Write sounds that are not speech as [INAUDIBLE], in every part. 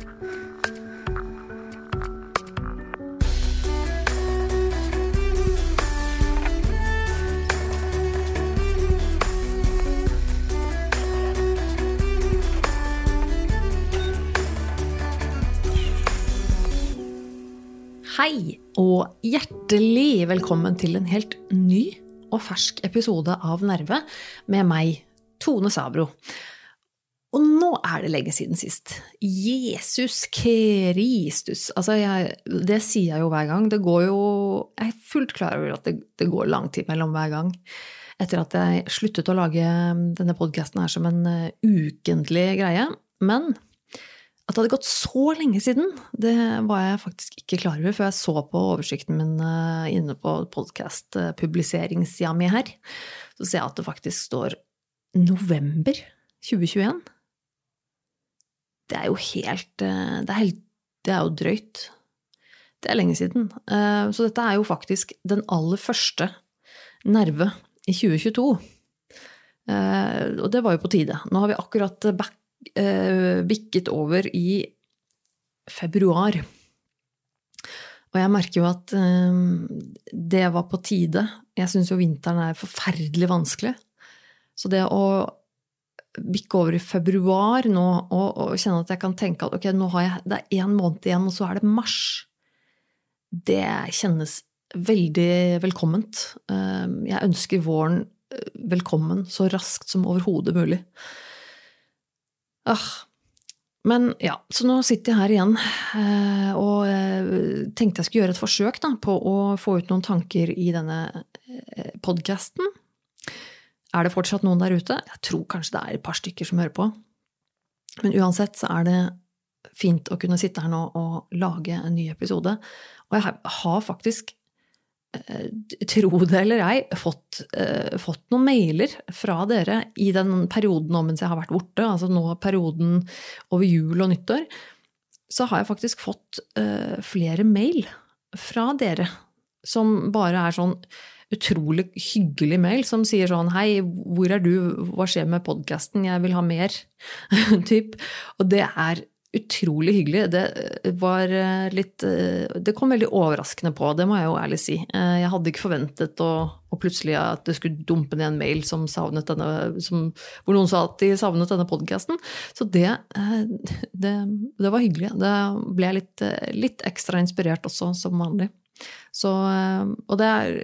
Hei og hjertelig velkommen til en helt ny og fersk episode av Nerve med meg, Tone Sabro. Og nå er det lenge siden sist. Jesus Kristus. Altså, jeg, det sier jeg jo hver gang. Det går jo Jeg er fullt klar over at det, det går lang tid mellom hver gang. Etter at jeg sluttet å lage denne podkasten her som en uh, ukentlig greie. Men at det hadde gått så lenge siden, det var jeg faktisk ikke klar over før jeg så på oversikten min uh, inne på podkast-publiseringssida mi her. Så ser jeg at det faktisk står november 2021. Det er jo helt uh, det er, helt, det er jo drøyt. Det er lenge siden. Uh, så dette er jo faktisk den aller første nerve i 2022. Og det var jo på tide. Nå har vi akkurat back eh, bikket over i februar. Og jeg merker jo at eh, det var på tide. Jeg syns jo vinteren er forferdelig vanskelig. Så det å bikke over i februar nå og, og kjenne at jeg kan tenke at ok, nå har jeg, det er én måned igjen, og så er det mars, det kjennes veldig velkomment. Eh, jeg ønsker våren eh, velkommen så raskt som overhodet mulig. Ah. Men ja, så nå sitter jeg her igjen eh, og eh, tenkte jeg skulle gjøre et forsøk da, på å få ut noen tanker i denne podkasten. Er det fortsatt noen der ute? Jeg tror kanskje det er et par stykker som hører på. Men uansett så er det fint å kunne sitte her nå og lage en ny episode. Og jeg har faktisk Eh, tro det eller ei, fått, uh, fått, noen mailer fra dere i den perioden nå mens jeg har vært borte, altså nå perioden over jul og nyttår, så har jeg faktisk fått uh, flere mail fra dere som bare er sånn utrolig hyggelig mail som sier sånn Hei, hvor er du? Hva skjer med podkasten? Jeg vil ha mer. [LAUGHS] typ. Og det er utrolig hyggelig. Det eh, var eh, litt eh, Det kom veldig overraskende på, det må jeg jo ærlig si. Jeg hadde ikke forventet å, å plutselig at det skulle dumpe ned en mail som denne, som, hvor noen sa at de savnet denne podkasten. Så det, det, det, var hyggelig. Det ble litt, litt ekstra inspirert også, som vanlig. Så, og det er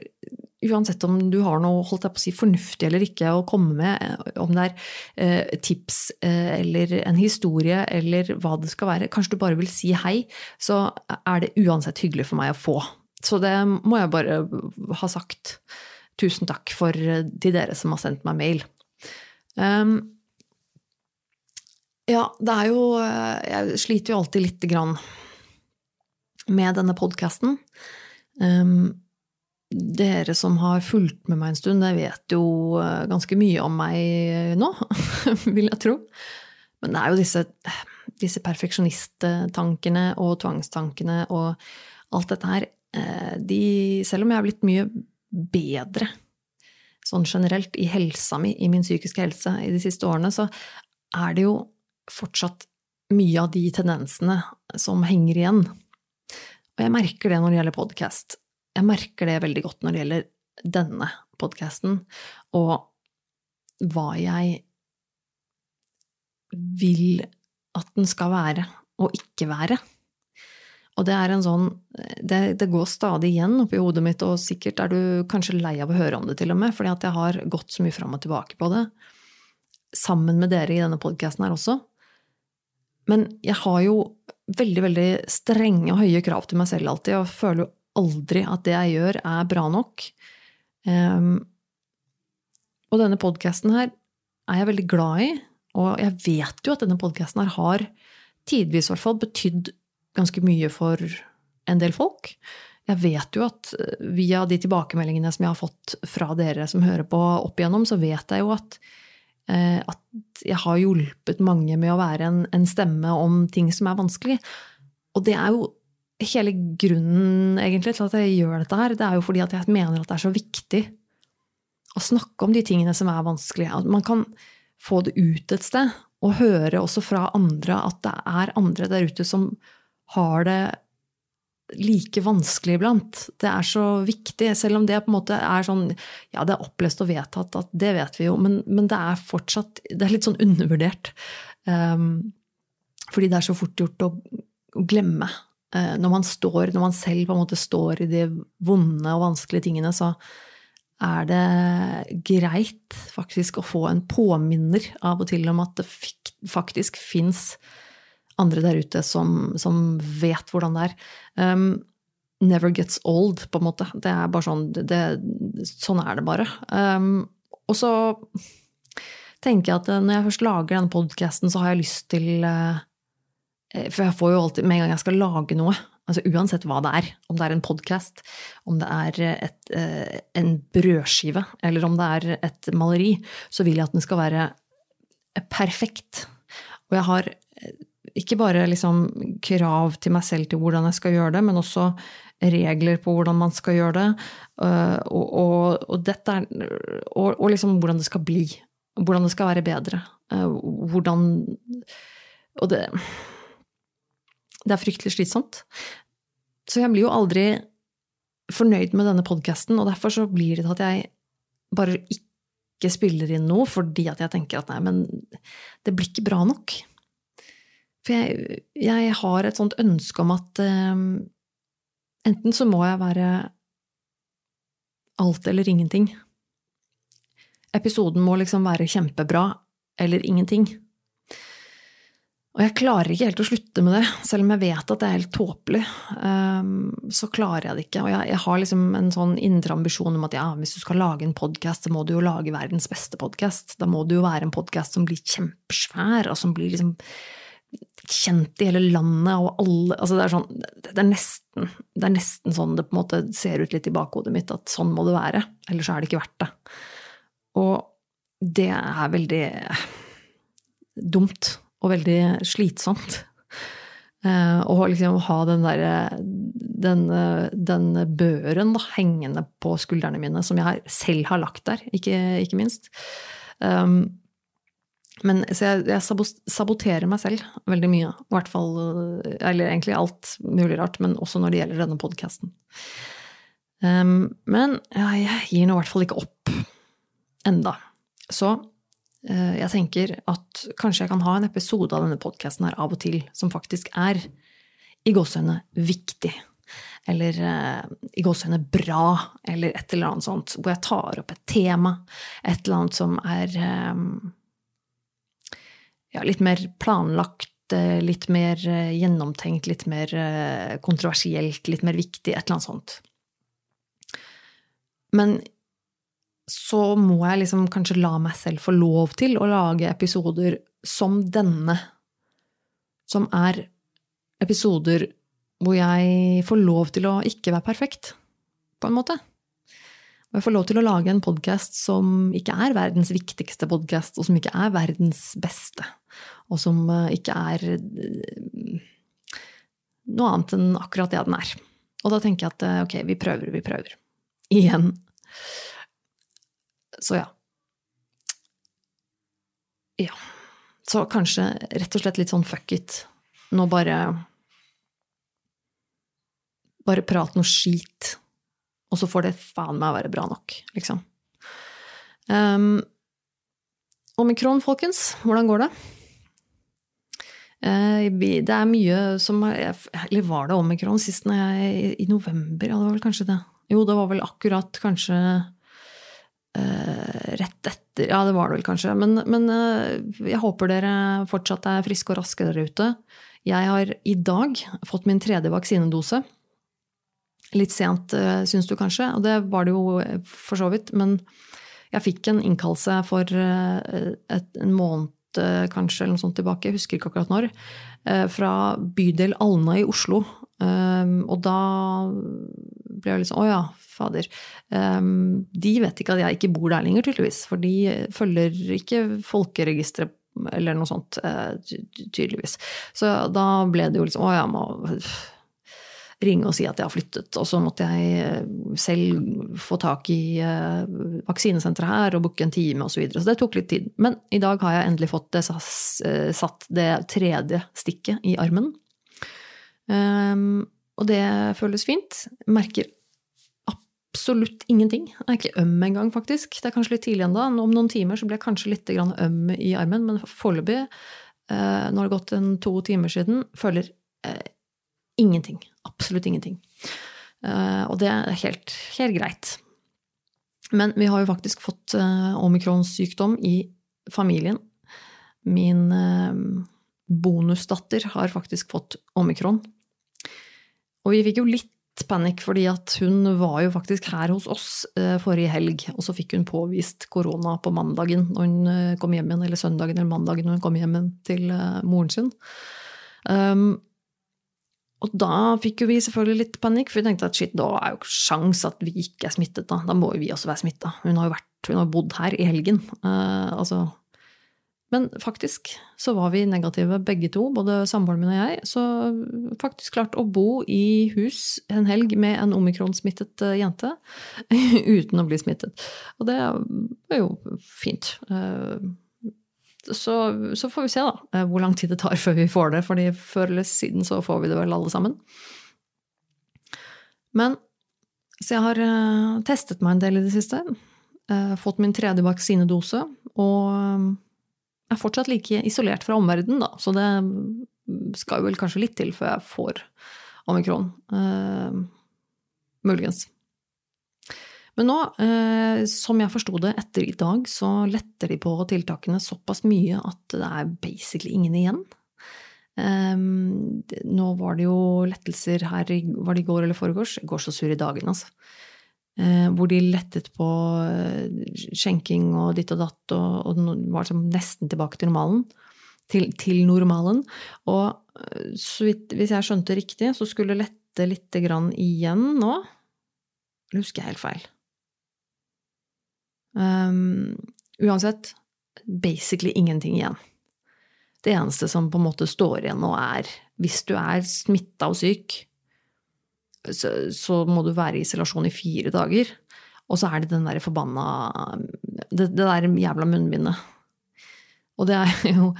uansett om du har noe holdt jeg på å si, fornuftig eller ikke å komme med, eh, om det er eh, tips eh, eller en historie eller hva det skal være, kanskje du bare vil si hei, så er det uansett hyggelig for meg å få. Så det må jeg bare ha sagt. Tusen takk for, til dere som har sendt meg mail. Um, ja, det er jo Jeg sliter jo alltid lite grann med denne podkasten. Um, dere som har fulgt med meg en stund, dere vet jo eh, ganske mye om meg nå, [LAUGHS] vil jeg tro. Men det er jo disse, disse perfeksjonisttankene og tvangstankene og alt dette her eh, de, Selv om jeg har blitt mye bedre sånn generelt i helsa mi, i min psykiske helse, i de siste årene, så er det jo fortsatt mye av de tendensene som henger igjen. Og jeg merker det når det gjelder podkast jeg merker det veldig godt når det gjelder denne podkasten, og hva jeg vil at den skal være, og ikke være. Og det er en sånn det, det, går stadig igjen oppi hodet mitt, og sikkert er du kanskje lei av å høre om det, til og med, fordi at jeg har gått så mye fram og tilbake på det. Sammen med dere i denne podkasten her også. Men jeg har jo veldig, veldig strenge og høye krav til meg selv alltid, og føler jo aldri at det jeg gjør, er bra nok. Um, og denne podkasten her er jeg veldig glad i, og jeg vet jo at denne podkasten her har tidvis i hvert fall betydd ganske mye for en del folk. Jeg vet jo at eh, via de tilbakemeldingene som jeg har fått fra dere som hører på opp igjennom, så vet jeg jo at, eh, at jeg har hjulpet mange med å være en, en stemme om ting som er vanskelig. Og det er jo hele grunnen egentlig til at jeg gjør dette her, det er jo fordi at jeg mener at det er så viktig å snakke om de tingene som er vanskelige. At man kan få det ut et sted. og høre også fra andre at det er andre der ute som har det like vanskelig iblant. Det er så viktig, selv om det på en måte er sånn Ja, det er opplest og vedtatt, at det vet vi jo, men, men det er fortsatt Det er litt sånn undervurdert. Um, fordi det er så fort gjort å, å glemme. Uh, når man står, når man selv på en måte står i de vonde og vanskelige tingene, så er det greit faktisk å få en påminner av og til om at det faktisk fins andre der ute som, som, vet hvordan det er. Um, never gets old, på en måte. Det er bare sånn det, Sånn er det bare. Um, og så tenker jeg at når jeg først lager denne podkasten, så har jeg lyst til uh, For jeg får jo alltid, med en gang jeg skal lage noe, altså uansett hva det er, om det er en podkast, om det er et, uh, en brødskive, eller om det er et maleri, så vil jeg at den skal være perfekt. Og jeg har ikke bare liksom krav til meg selv til hvordan jeg skal gjøre det, men også regler på hvordan man skal gjøre det. Og, og, og, er, og, liksom hvordan det skal bli. Hvordan det skal være bedre. Hvordan Og det Det er fryktelig slitsomt. Så jeg blir jo aldri fornøyd med denne podkasten, og derfor så blir det at jeg bare ikke spiller inn noe fordi at jeg tenker at nei, men det blir ikke bra nok. For jeg, jeg, har et sånt ønske om at um, enten så må jeg være alt eller ingenting. Episoden må liksom være kjempebra eller ingenting. Og jeg klarer ikke helt å slutte med det, selv om jeg vet at det er helt tåpelig. Um, så klarer jeg det ikke. Og jeg, har liksom en sånn indre ambisjon om at ja, hvis du skal lage en podkast, så må du jo lage verdens beste podkast. Da må det jo være en podkast som blir kjempesvær, og som blir liksom kjent i hele landet, og alle altså det, er sånn, det, er nesten, det er nesten sånn det på en måte ser ut litt i bakhodet mitt, at sånn må det være. Ellers er det ikke verdt det. Og det er veldig dumt og veldig slitsomt. Uh, og liksom ha den derre den, den, børen da, hengende på skuldrene mine, som jeg selv har lagt der, ikke, ikke minst. Um, men, så jeg, jeg, saboterer meg selv veldig mye. I hvert fall, eller egentlig alt mulig rart, men også når det gjelder denne podkasten. Um, men ja, jeg gir nå i hvert fall ikke opp enda. Så jeg tenker at kanskje jeg kan ha en episode av denne podkasten her av og til som faktisk er i gåsehudene viktig. Eller uh, i gåsehudene bra, eller et eller annet sånt. Hvor jeg tar opp et tema. Et eller annet som er um, ja, litt mer planlagt, eh, litt mer eh, gjennomtenkt, litt mer eh, kontroversielt, litt mer viktig, et eller annet sånt. Men så må jeg liksom kanskje la meg selv få lov til å lage episoder som denne, som er episoder hvor jeg får lov til å ikke være perfekt, på en måte. Og jeg får lov til å lage en podkast som ikke er verdens viktigste podkast, og som ikke er verdens beste og som eh, ikke er eh, noe annet enn akkurat det den er. Og da tenker jeg at eh, ok, vi prøver, vi prøver. Igjen. Så ja. Ja. Så kanskje rett og slett litt sånn fuck it. Nå bare Bare prat noe skit, og så får det faen meg være bra nok, liksom. Um, omikron, folkens, hvordan går det? Uh, det er mye som Eller var det omikron sist jeg, i november? Ja, det var vel kanskje det. Jo, det var vel akkurat kanskje rett etter Ja, det var det vel kanskje. Men, men uh, jeg håper dere fortsatt er friske og raske der ute. Jeg har i dag fått min tredje vaksinedose. Litt sent, uh, syns du kanskje, og det var det jo for så vidt. Men jeg fikk en innkallelse for en måned kanskje, eller noe sånt tilbake, jeg husker ikke akkurat når, eh, fra bydel Alna i Oslo. Ehm, og da ble jeg litt sånn Å ja, fader. Ehm, de vet ikke at jeg ikke bor der lenger, tydeligvis. For de følger ikke folkeregisteret eller noe sånt, eh, tydeligvis. Så da ble det jo liksom Å ja, må ringe og si at jeg har flyttet. Og så måtte jeg eh, selv få tak i uh, vaksinesenteret her og booke en time osv. Så, videre. så det tok litt tid. Men i dag har jeg endelig fått det, satt det tredje stikket i armen. Um, og det føles fint. Merker absolutt ingenting. Jeg er ikke øm engang, faktisk. Det er kanskje litt tidlig ennå. Om noen timer så blir jeg kanskje litt øm i armen, men foreløpig, eh, nå har det gått en to timer siden, føler eh, ingenting. Absolutt ingenting. Eh, og det er helt, helt, greit. Men vi har jo faktisk fått eh, omikronsykdom i familien. Min eh, bonusdatter har faktisk fått omikron. Og vi fikk jo litt panikk, fordi at hun var jo faktisk her hos oss forrige helg, og så fikk hun påvist korona på mandagen når hun kom hjem igjen, eller søndagen eller mandagen når hun kom hjem igjen til moren sin. Um, og da fikk jo vi selvfølgelig litt panikk, for vi tenkte at shit, da er jo ikke sjans at vi ikke er smittet, da. Da må jo vi også være smitta. Hun har jo vært, hun har bodd her i helgen. Uh, altså men faktisk så var vi negative begge to, både samboeren min og jeg. Så faktisk klart å bo i hus en helg med en omikronsmittet eh, jente [LAUGHS] uten å bli smittet. Og det var jo fint. Eh, så, så, får vi se, da, eh, hvor lang tid det tar før vi får det. fordi før eller siden så får vi det vel alle sammen. Men så jeg har testet meg en del i det siste. Fått min tredje vaksinedose. og er fortsatt like isolert fra omverdenen, da, så det skal vel kanskje litt til før jeg får omikron. Uh, muligens. Men nå, eh, som jeg forsto det etter i dag, så letter de på tiltakene såpass mye at det er basically ingen igjen. Eh, nå var det jo lettelser her, var det i går eller foregårs? Jeg går så sur i dagen, altså. Eh, hvor de lettet på eh, skjenking og ditt og datt, og, og var liksom nesten tilbake til normalen. Til, til normalen. Og eh, vidt, hvis jeg skjønte riktig, så skulle det lette lite grann igjen nå. Husker jeg helt feil? Um, uansett, basically ingenting igjen. Det eneste som på en måte står igjen nå, er hvis du er smitta og syk, så, så, må du være i isolasjon i fire dager. Og så er det den der forbanna Det, det der jævla munnbindet. Og det er jo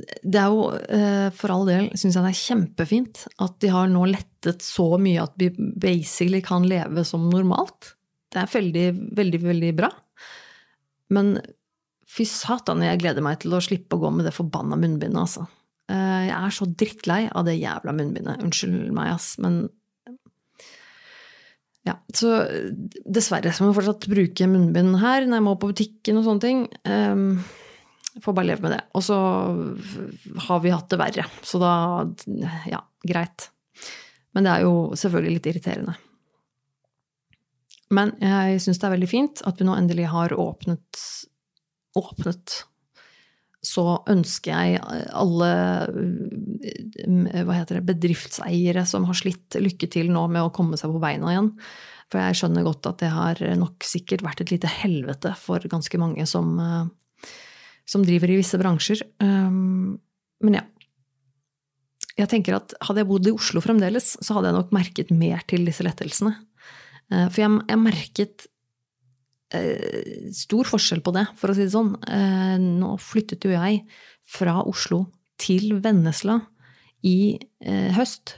det er jo eh, for all del, syns jeg det er kjempefint at de har nå lettet så mye at vi basically kan leve som normalt. Det er veldig, veldig, veldig bra. Men fy satan, jeg gleder meg til å slippe å gå med det forbanna munnbindet, altså. Eh, jeg er så drittlei av det jævla munnbindet. Unnskyld meg, ass, men ja, så dessverre så må jeg fortsatt bruke munnbind her når jeg må på butikken og sånne ting. Um, får bare leve med det. Og så har vi hatt det verre, så da ja, greit. Men det er jo selvfølgelig litt irriterende. Men jeg syns det er veldig fint at vi nå endelig har åpnet, åpnet så ønsker jeg alle hva heter det, bedriftseiere som har slitt, lykke til nå med å komme seg på beina igjen. For jeg skjønner godt at det har nok sikkert vært et lite helvete for ganske mange som, som driver i visse bransjer. Um, men ja. Jeg tenker at Hadde jeg bodd i Oslo fremdeles, så hadde jeg nok merket mer til disse lettelsene. Uh, for jeg, jeg merket Eh, stor forskjell på det, for å si det sånn. Eh, nå flyttet jo jeg fra Oslo til Vennesla i eh, høst.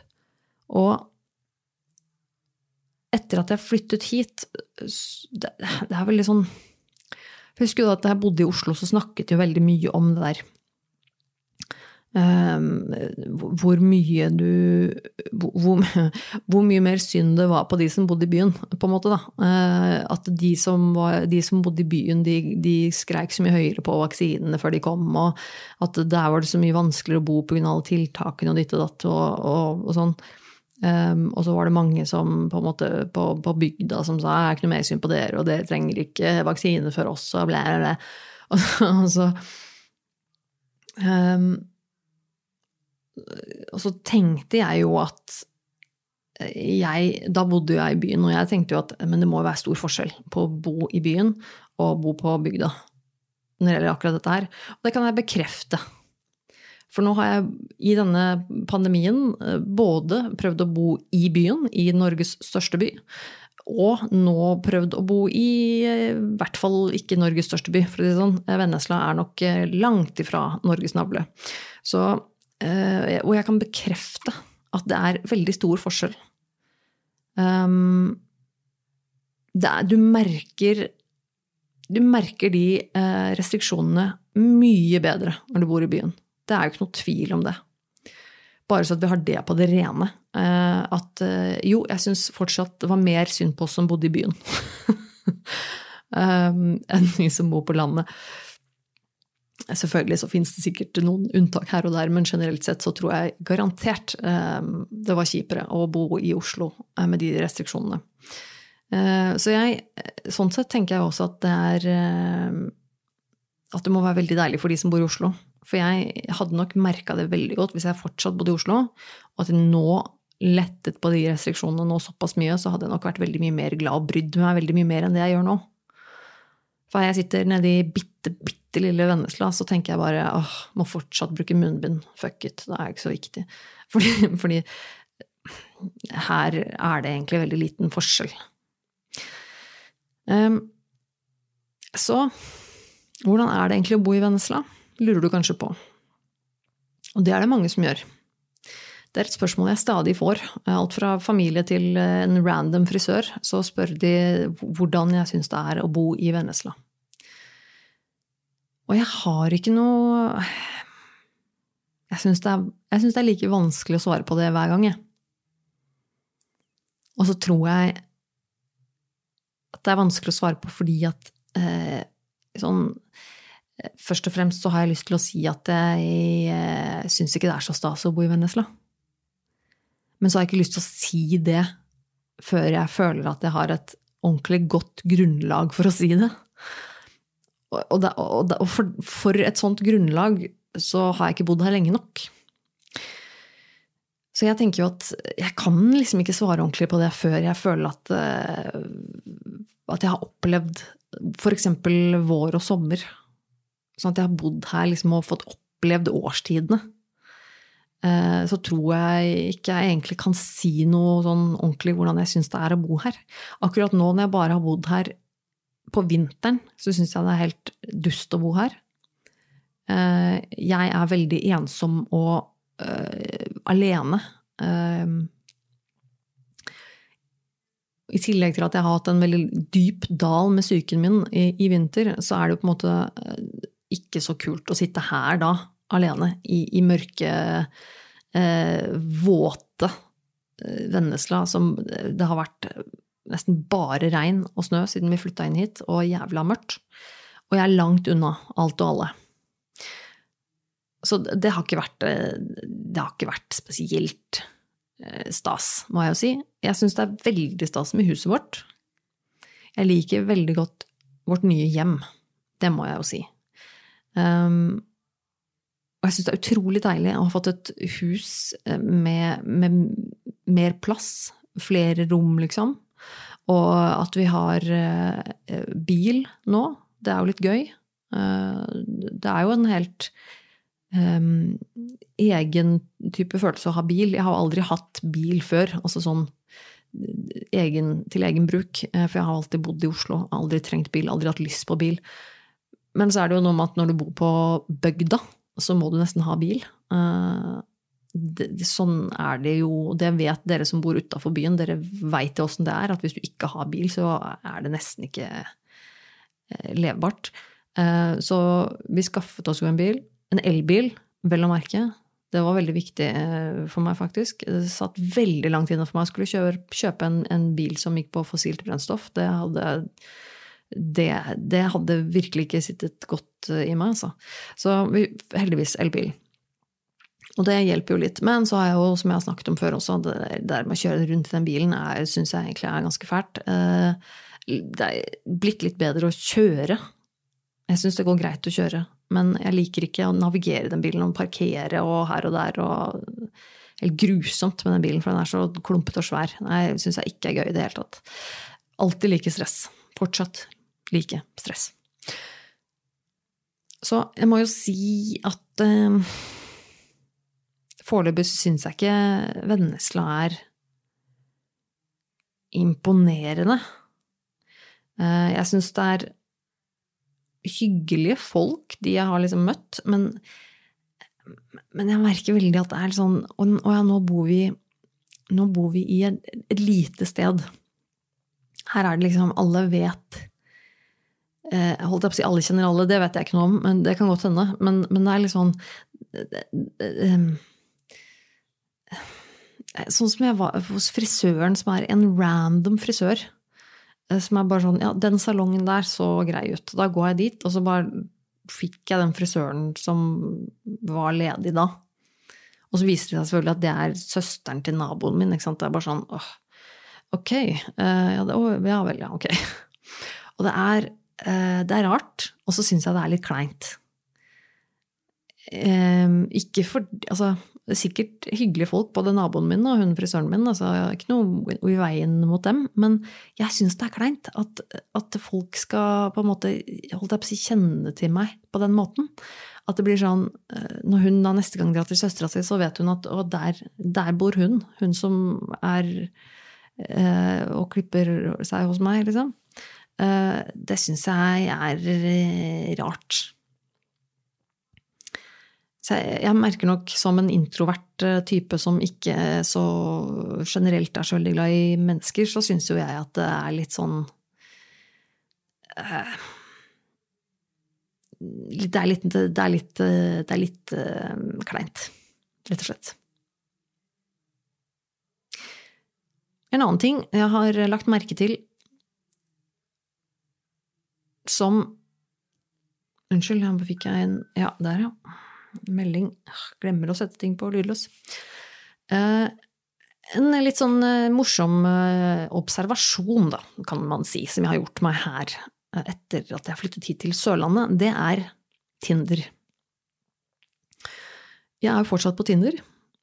Og etter at jeg flyttet hit Det, det er veldig sånn Jeg husker jo at jeg bodde i Oslo, så snakket jeg veldig mye om det der hvor mye du hvor, [LAUGHS] hvor, mye mer synd det var på de som bodde i byen, på en måte. da. Eh, at de som, var, de som bodde i byen, de, de skreik så mye høyere på vaksinene før de kom, og at der var det så mye vanskeligere å bo pga. alle tiltakene og ditt og datt og, og, og sånn. Um, og så var det mange som på, en måte, på, på bygda som sa jeg er ikke noe mer synd på dere, og dere trenger ikke vaksine for oss, og blæ, blæ. Og, [LAUGHS] og så um, og så tenkte jeg jo at jeg, Da bodde jeg i byen, og jeg tenkte jo at men det må jo være stor forskjell på å bo i byen og bo på bygda når det gjelder akkurat dette her. Og det kan jeg bekrefte. For nå har jeg i denne pandemien eh, både prøvd å bo i byen, i Norges største by, og nå prøvd å bo i i hvert fall ikke Norges største by, for å si det sånn. Vennesla er nok langt ifra Norges navle. Så, og jeg kan bekrefte at det er veldig stor forskjell. Um, er, du merker Du merker de eh, restriksjonene mye bedre når du bor i byen. Det er jo ikke noe tvil om det. Bare så at vi har det på det rene. Eh, at eh, jo, jeg syns fortsatt det var mer synd på oss som bodde i byen. [LAUGHS] um, enn vi som bor på landet. Selvfølgelig så finnes det sikkert noen unntak her og der, men generelt sett så tror jeg garantert eh, det var kjipere å bo i Oslo eh, med de restriksjonene. Eh, så jeg, sånn sett tenker jeg også at det er At det må være veldig deilig for de som bor i Oslo. For jeg hadde nok merka det veldig godt hvis jeg fortsatt bodde i Oslo, og at jeg nå lettet på de restriksjonene nå såpass mye, så hadde jeg nok vært veldig mye mer glad og brydd meg veldig mye mer enn det jeg gjør nå. For jeg sitter nede i bitte, bitte lille Vennesla, så tenker jeg bare åh, må fortsatt bruke munnbind. Fuck it, det er ikke så viktig. [LAUGHS] Fordi, fordi her er det egentlig veldig liten forskjell. Um, så hvordan er det egentlig å bo i Vennesla? Lurer du kanskje på. Og det er det mange som gjør. Det er et spørsmål jeg stadig får. Alt fra familie til en random frisør. Så spør de hvordan jeg syns det er å bo i Vennesla. Og jeg har ikke noe Jeg syns det, det, er like vanskelig å svare på det hver gang, jeg. Og så tror jeg at det er vanskelig å svare på fordi at eh, sånn eh, Først og fremst så har jeg lyst til å si at jeg eh, syns ikke det er så stas å bo i Vennesla. Men så har jeg ikke lyst til å si det før jeg føler at jeg har et ordentlig godt grunnlag for å si det. Og, det, og, det, og for, for, et sånt grunnlag så har jeg ikke bodd her lenge nok. Så jeg tenker jo at jeg kan liksom ikke svare ordentlig på det før jeg føler at, uh, at jeg har opplevd f.eks. vår og sommer. Sånn at jeg har bodd her liksom og fått opplevd årstidene. Uh, så tror jeg ikke jeg egentlig kan si noe sånn ordentlig hvordan jeg syns det er å bo her. Akkurat nå når jeg bare har bodd her på vinteren så syns jeg det er helt dust å bo her. Eh, jeg er veldig ensom og uh, alene. Uh, I tillegg til at jeg har hatt en veldig dyp dal med psyken min i, i, vinter, så er det jo på en måte ikke så kult å sitte her da, alene, i, i mørke, våte Vennesla, som det har vært nesten bare regn og snø siden vi flytta inn hit, og jævla mørkt. Og jeg er langt unna alt og alle. Så det har ikke vært, det har ikke vært spesielt eh, stas, må jeg jo si. Jeg syns det er veldig stas med huset vårt. Jeg liker veldig godt vårt nye hjem. Det må jeg jo si. Um, og jeg syns det er utrolig deilig å ha fått et hus eh, med, med mer plass, flere rom, liksom. Og at vi har eh, bil nå, det er jo litt gøy. Eh, det er jo en helt um, egen type følelse å ha bil. Jeg har aldri hatt bil før. altså sånn egen, til egen bruk. For jeg har alltid bodd i Oslo, aldri trengt bil, aldri hatt lyst på bil. Men så er det jo noe med at når du bor på bygda, så må du nesten ha bil. Uh, det, sånn er det jo, det vet dere som bor utafor byen, dere veit jo åssen det er, at hvis du ikke har bil, så er det nesten ikke eh, levbart. Eh, så vi skaffet oss jo en bil. En elbil, vel å merke. Det var veldig viktig eh, for meg, faktisk. Det satt veldig langt inne for meg. Jeg skulle kjøpe, kjøpe en, en, bil som gikk på fossilt brennstoff. Det hadde, det, det hadde virkelig ikke sittet godt i meg, altså. Så vi, heldigvis elbil. Og det hjelper jo litt. Men så har jeg jo, som jeg har snakket om før også, det der med å kjøre rundt i den bilen syns jeg egentlig er ganske fælt. Eh, det er blitt litt bedre å kjøre. Jeg syns det går greit å kjøre, men jeg liker ikke å navigere den bilen og parkere og her og der og Helt grusomt med den bilen, for den er så klumpete og svær. Nei, syns jeg ikke er gøy i det hele tatt. Alltid like stress. Fortsatt like stress. Så jeg må jo si at uh, foreløpig syns jeg ikke Vennesla er imponerende. Eh, jeg syns det er hyggelige folk, de jeg har liksom møtt, men, men jeg merker veldig at det er sånn Å ja, nå bor vi, nå bor vi i et, et, lite sted. Her er det liksom Alle vet jeg Holdt jeg på å si alle kjenner alle, det vet jeg ikke noe om, men det kan godt hende. Men, men det er litt sånn eh, Sånn som jeg var hos frisøren, som er en random frisør. Eh, som er bare sånn Ja, den salongen der så grei ut. Da går jeg dit, og så bare fikk jeg den frisøren som var ledig da. Og så viser det seg selvfølgelig at det er søsteren til naboen min. ikke sant? Det er bare sånn åh, ok. Uh, ja, det, å, ja, vel, ja, ok. [LAUGHS] Og det er, det er rart, og så syns jeg det er litt kleint. Um, ikke for Altså, sikkert hyggelige folk, både naboen min og hun frisøren min. altså Ikke noe i veien mot dem. Men jeg syns det er kleint at, at, folk skal på en måte holdt jeg på å si, kjenne til meg på den måten. At det blir sånn eh, Når hun da neste gang drar til søstera si, så vet hun at å, der, der, bor hun. Hun som er øh, og klipper seg hos meg, liksom. Uh, det syns jeg er rart. Så jeg, merker nok som en introvert eh, type som ikke så generelt er så veldig glad i mennesker, så syns jo jeg at det er litt sånn det, er litt, det er litt, det er litt uh, kleint, rett og slett. En annen ting jeg har lagt merke til som Unnskyld, her fikk jeg en Ja, der, ja melding Glemmer å sette ting på lydløs. Eh, en litt sånn eh, morsom eh, observasjon, da, kan man si, som jeg har gjort meg her etter at jeg flyttet hit til Sørlandet, det er Tinder. Jeg er jo fortsatt på Tinder.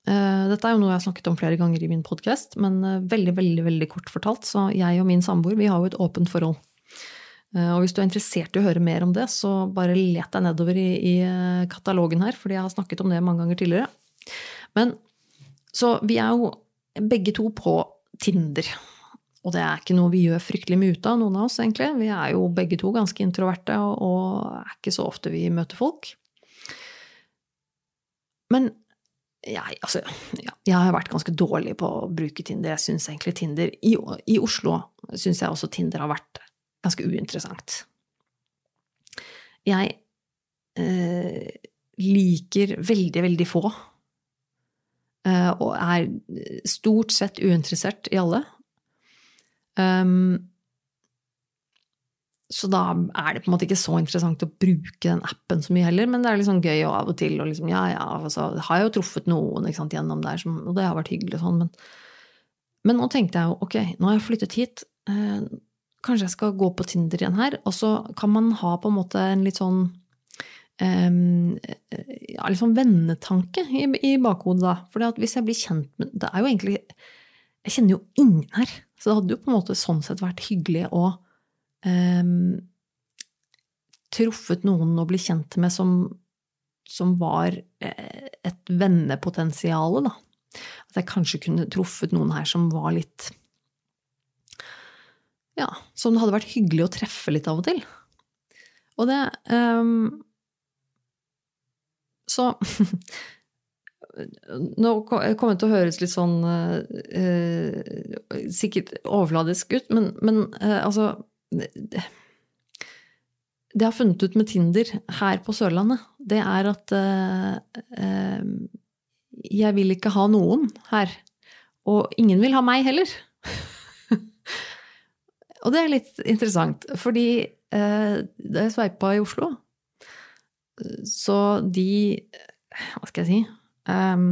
Dette er jo noe jeg har snakket om flere ganger i min podkast, men veldig, veldig, veldig kort fortalt, så jeg og min samboer, vi har jo et åpent forhold. Eh, og hvis du er interessert i å høre mer om det, så bare let deg nedover i, i eh, katalogen her, fordi jeg har snakket om det mange ganger tidligere. Men så vi er jo begge to på Tinder. Og det er ikke noe vi gjør fryktelig mye ut av, noen av oss, egentlig. Vi er jo begge to ganske introverte, og, er ikke så ofte vi møter folk. Men jeg, altså, ja, jeg har vært ganske dårlig på å bruke Tinder. Jeg syns egentlig Tinder I, i Oslo syns jeg også Tinder har vært ganske uinteressant. Jeg eh, liker veldig, veldig få, eh, og er stort sett uinteressert i alle. Um, så da er det på en måte ikke så interessant å bruke den appen så mye heller, men det er liksom gøy og av og til. Og liksom, ja, ja, altså, har jeg jo truffet noen sant, gjennom der, som, og det har vært hyggelig og sånn, men, men, nå tenkte jeg jo ok, nå har jeg flyttet hit. Eh, kanskje jeg skal gå på Tinder igjen her. Og så kan man ha på en måte en litt sånn um, ja, litt sånn vennetanke i, i bakhodet, da. For hvis jeg blir kjent med Det er jo egentlig Jeg kjenner jo ingen her. Så det hadde jo på en måte sånn sett vært hyggelig å um, truffet noen å bli kjent med som, som var eh, et vennepotensial, da. At jeg kanskje kunne truffet noen her som var litt ja, som det hadde vært hyggelig å treffe litt av og til. Og det um, Så [LAUGHS] Nå kommer det til å høres litt sånn uh, Sikkert overfladisk ut, men, men uh, altså det, det jeg har funnet ut med Tinder her på Sørlandet, det er at uh, jeg vil ikke ha noen her. Og ingen vil ha meg heller. [LAUGHS] Og det er litt interessant, fordi eh, da jeg sveipa i Oslo, så de Hva skal jeg si um,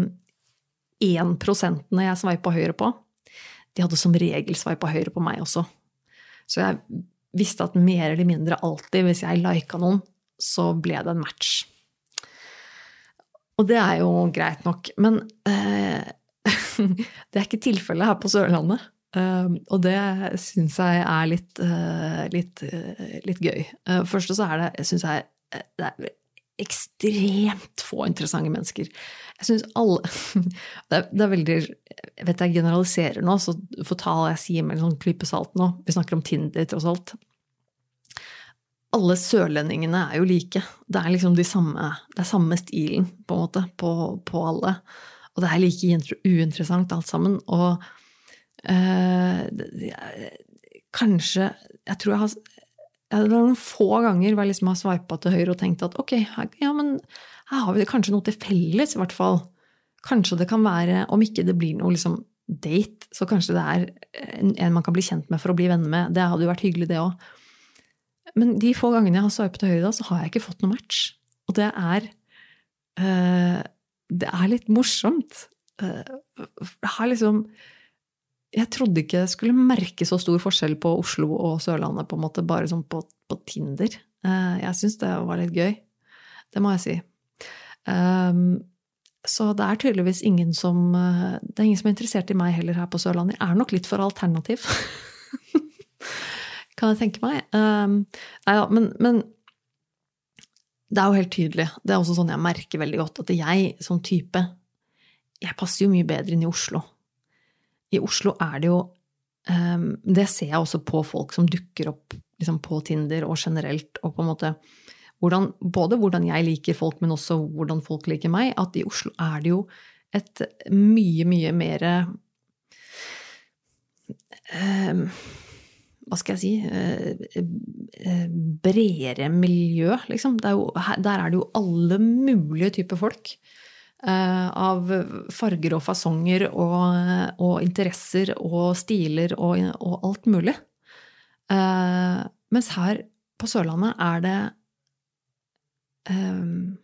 ehm, 1 jeg sveipa høyre på, de hadde som regel sveipa høyre på meg også. Så jeg visste at mer eller mindre alltid, hvis jeg lika noen, så ble det en match. Og det er jo greit nok. Men eh, [LAUGHS] det er ikke tilfellet her på Sørlandet. Um, og det syns jeg er litt, uh, litt, uh, litt gøy. Uh, først så er det, syns jeg det er ekstremt få interessante mennesker. Jeg syns alle [LAUGHS] det er, det er, veldig Jeg vet jeg generaliserer nå, så får ta jeg sier med en sånn klype salt nå. Vi snakker om Tinder, tross alt. Alle sørlendingene er jo like. Det er liksom de samme, det er samme stilen, på en måte, på, på alle. Og det er like uinteressant alt sammen. Og eh, kanskje Jeg tror jeg har det var noen få ganger hvor jeg liksom har sveipa til høyre og tenkt at ok, her, ja, men her har vi kanskje noe til felles, i hvert fall. Kanskje det kan være, om ikke det blir noe liksom date, så kanskje det er en, man kan bli kjent med for å bli venner med. Det hadde jo vært hyggelig, det òg. Men de få gangene jeg har sveipet til høyre, da, så har jeg ikke fått noe match. Og det er øh, Det er litt morsomt. Uh, jeg har liksom jeg trodde ikke jeg skulle merke så stor forskjell på Oslo og Sørlandet, på en måte, bare sånn på, på Tinder. Eh, jeg syns det var litt gøy. Det må jeg si. Um, så det er tydeligvis ingen som eh, Det er ingen som er interessert i meg heller her på Sørlandet. Jeg er nok litt for alternativ. [LAUGHS] kan jeg tenke meg. Um, nei da, men, men, det er jo helt tydelig. Det er også sånn jeg merker veldig godt at jeg som type Jeg passer jo mye bedre inn i Oslo i Oslo er det jo um, Det ser jeg også på folk som dukker opp liksom på Tinder og generelt, og på en måte hvordan, Både hvordan jeg liker folk, men også hvordan folk liker meg. At i Oslo er det jo et mye, mye mer um, hva skal jeg si eh, bredere miljø, liksom. Er jo, der er det jo alle mulige typer folk. Eh, av farger og fasonger og, og interesser og stiler og, og alt mulig. Uh, mens her på Sørlandet er det um,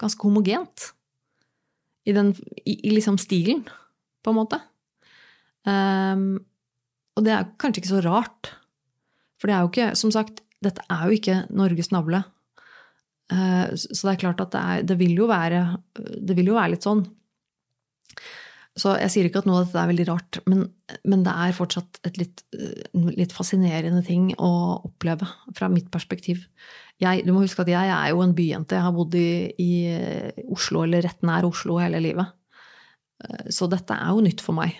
ganske homogent. I, den, i, i, liksom stilen, på en måte. Um, og det er kanskje ikke så rart. For det er jo ikke, som sagt, dette er jo ikke Norges navle. Eh, så det er klart at det, er, det, vil være, det, vil jo være, litt sånn. Så jeg sier ikke at noe av dette er veldig rart, men, men det er fortsatt et litt, eh, litt, fascinerende ting å oppleve fra mitt perspektiv. Jeg, du må huske at jeg er jo en byjente. Jeg har bodd i, i Oslo, eller rett nær Oslo, hele livet. Eh, så dette er jo nytt for meg.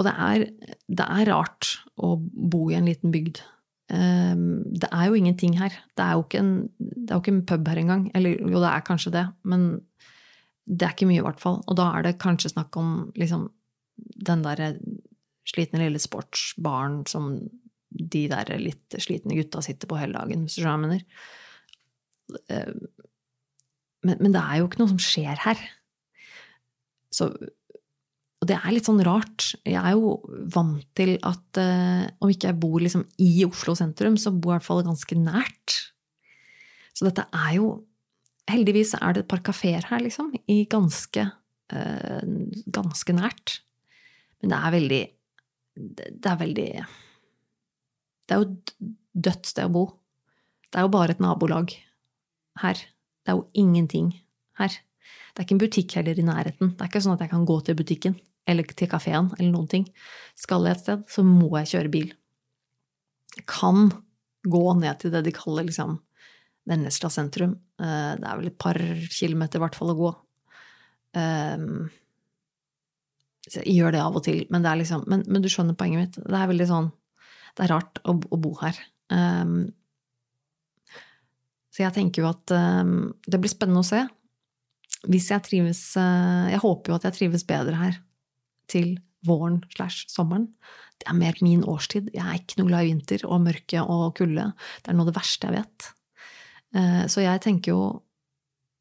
Og det er, det er rart å bo i en liten bygd det er jo ingenting her. Det er jo ikke en, jo ikke en pub her engang. Eller jo, det er kanskje det, men det er ikke mye, i hvert fall. Og da er det kanskje snakk om liksom, den derre slitne lille sportsbaren som de der litt slitne gutta sitter på hele dagen, hvis du skjønner hva jeg mener. Ehm, men, men, det er jo ikke noe som skjer her. Så og det er litt sånn rart. Jeg er jo vant til at uh, om ikke jeg bor liksom i Oslo sentrum, så bor jeg i hvert fall ganske nært. Så dette er jo Heldigvis er det et par kafeer her, liksom, i ganske uh, ganske nært. Men det er veldig Det er veldig Det er jo et dødt sted å bo. Det er jo bare et nabolag her. Det er jo ingenting her. Det er ikke en butikk heller i nærheten. Det er ikke sånn at jeg kan gå til butikken eller til kafeen eller noen ting. Skal jeg et sted, så må jeg kjøre bil. Jeg kan gå ned til det de kaller liksom Vennesla sentrum. Eh, det er vel et par kilometer i hvert fall å gå. Ehm, jeg gjør det av og til, men, liksom, men, men, du skjønner poenget mitt. Det er veldig sånn Det er rart å, å bo her. Um, så jeg tenker jo at um, det blir spennende å se. Hvis jeg trives uh, Jeg håper jo at jeg trives bedre her til våren slash sommeren. Det er mer min årstid. Jeg er ikke noe glad i vinter og mørke og kulde. Det er noe av det verste jeg vet. Eh, så jeg tenker jo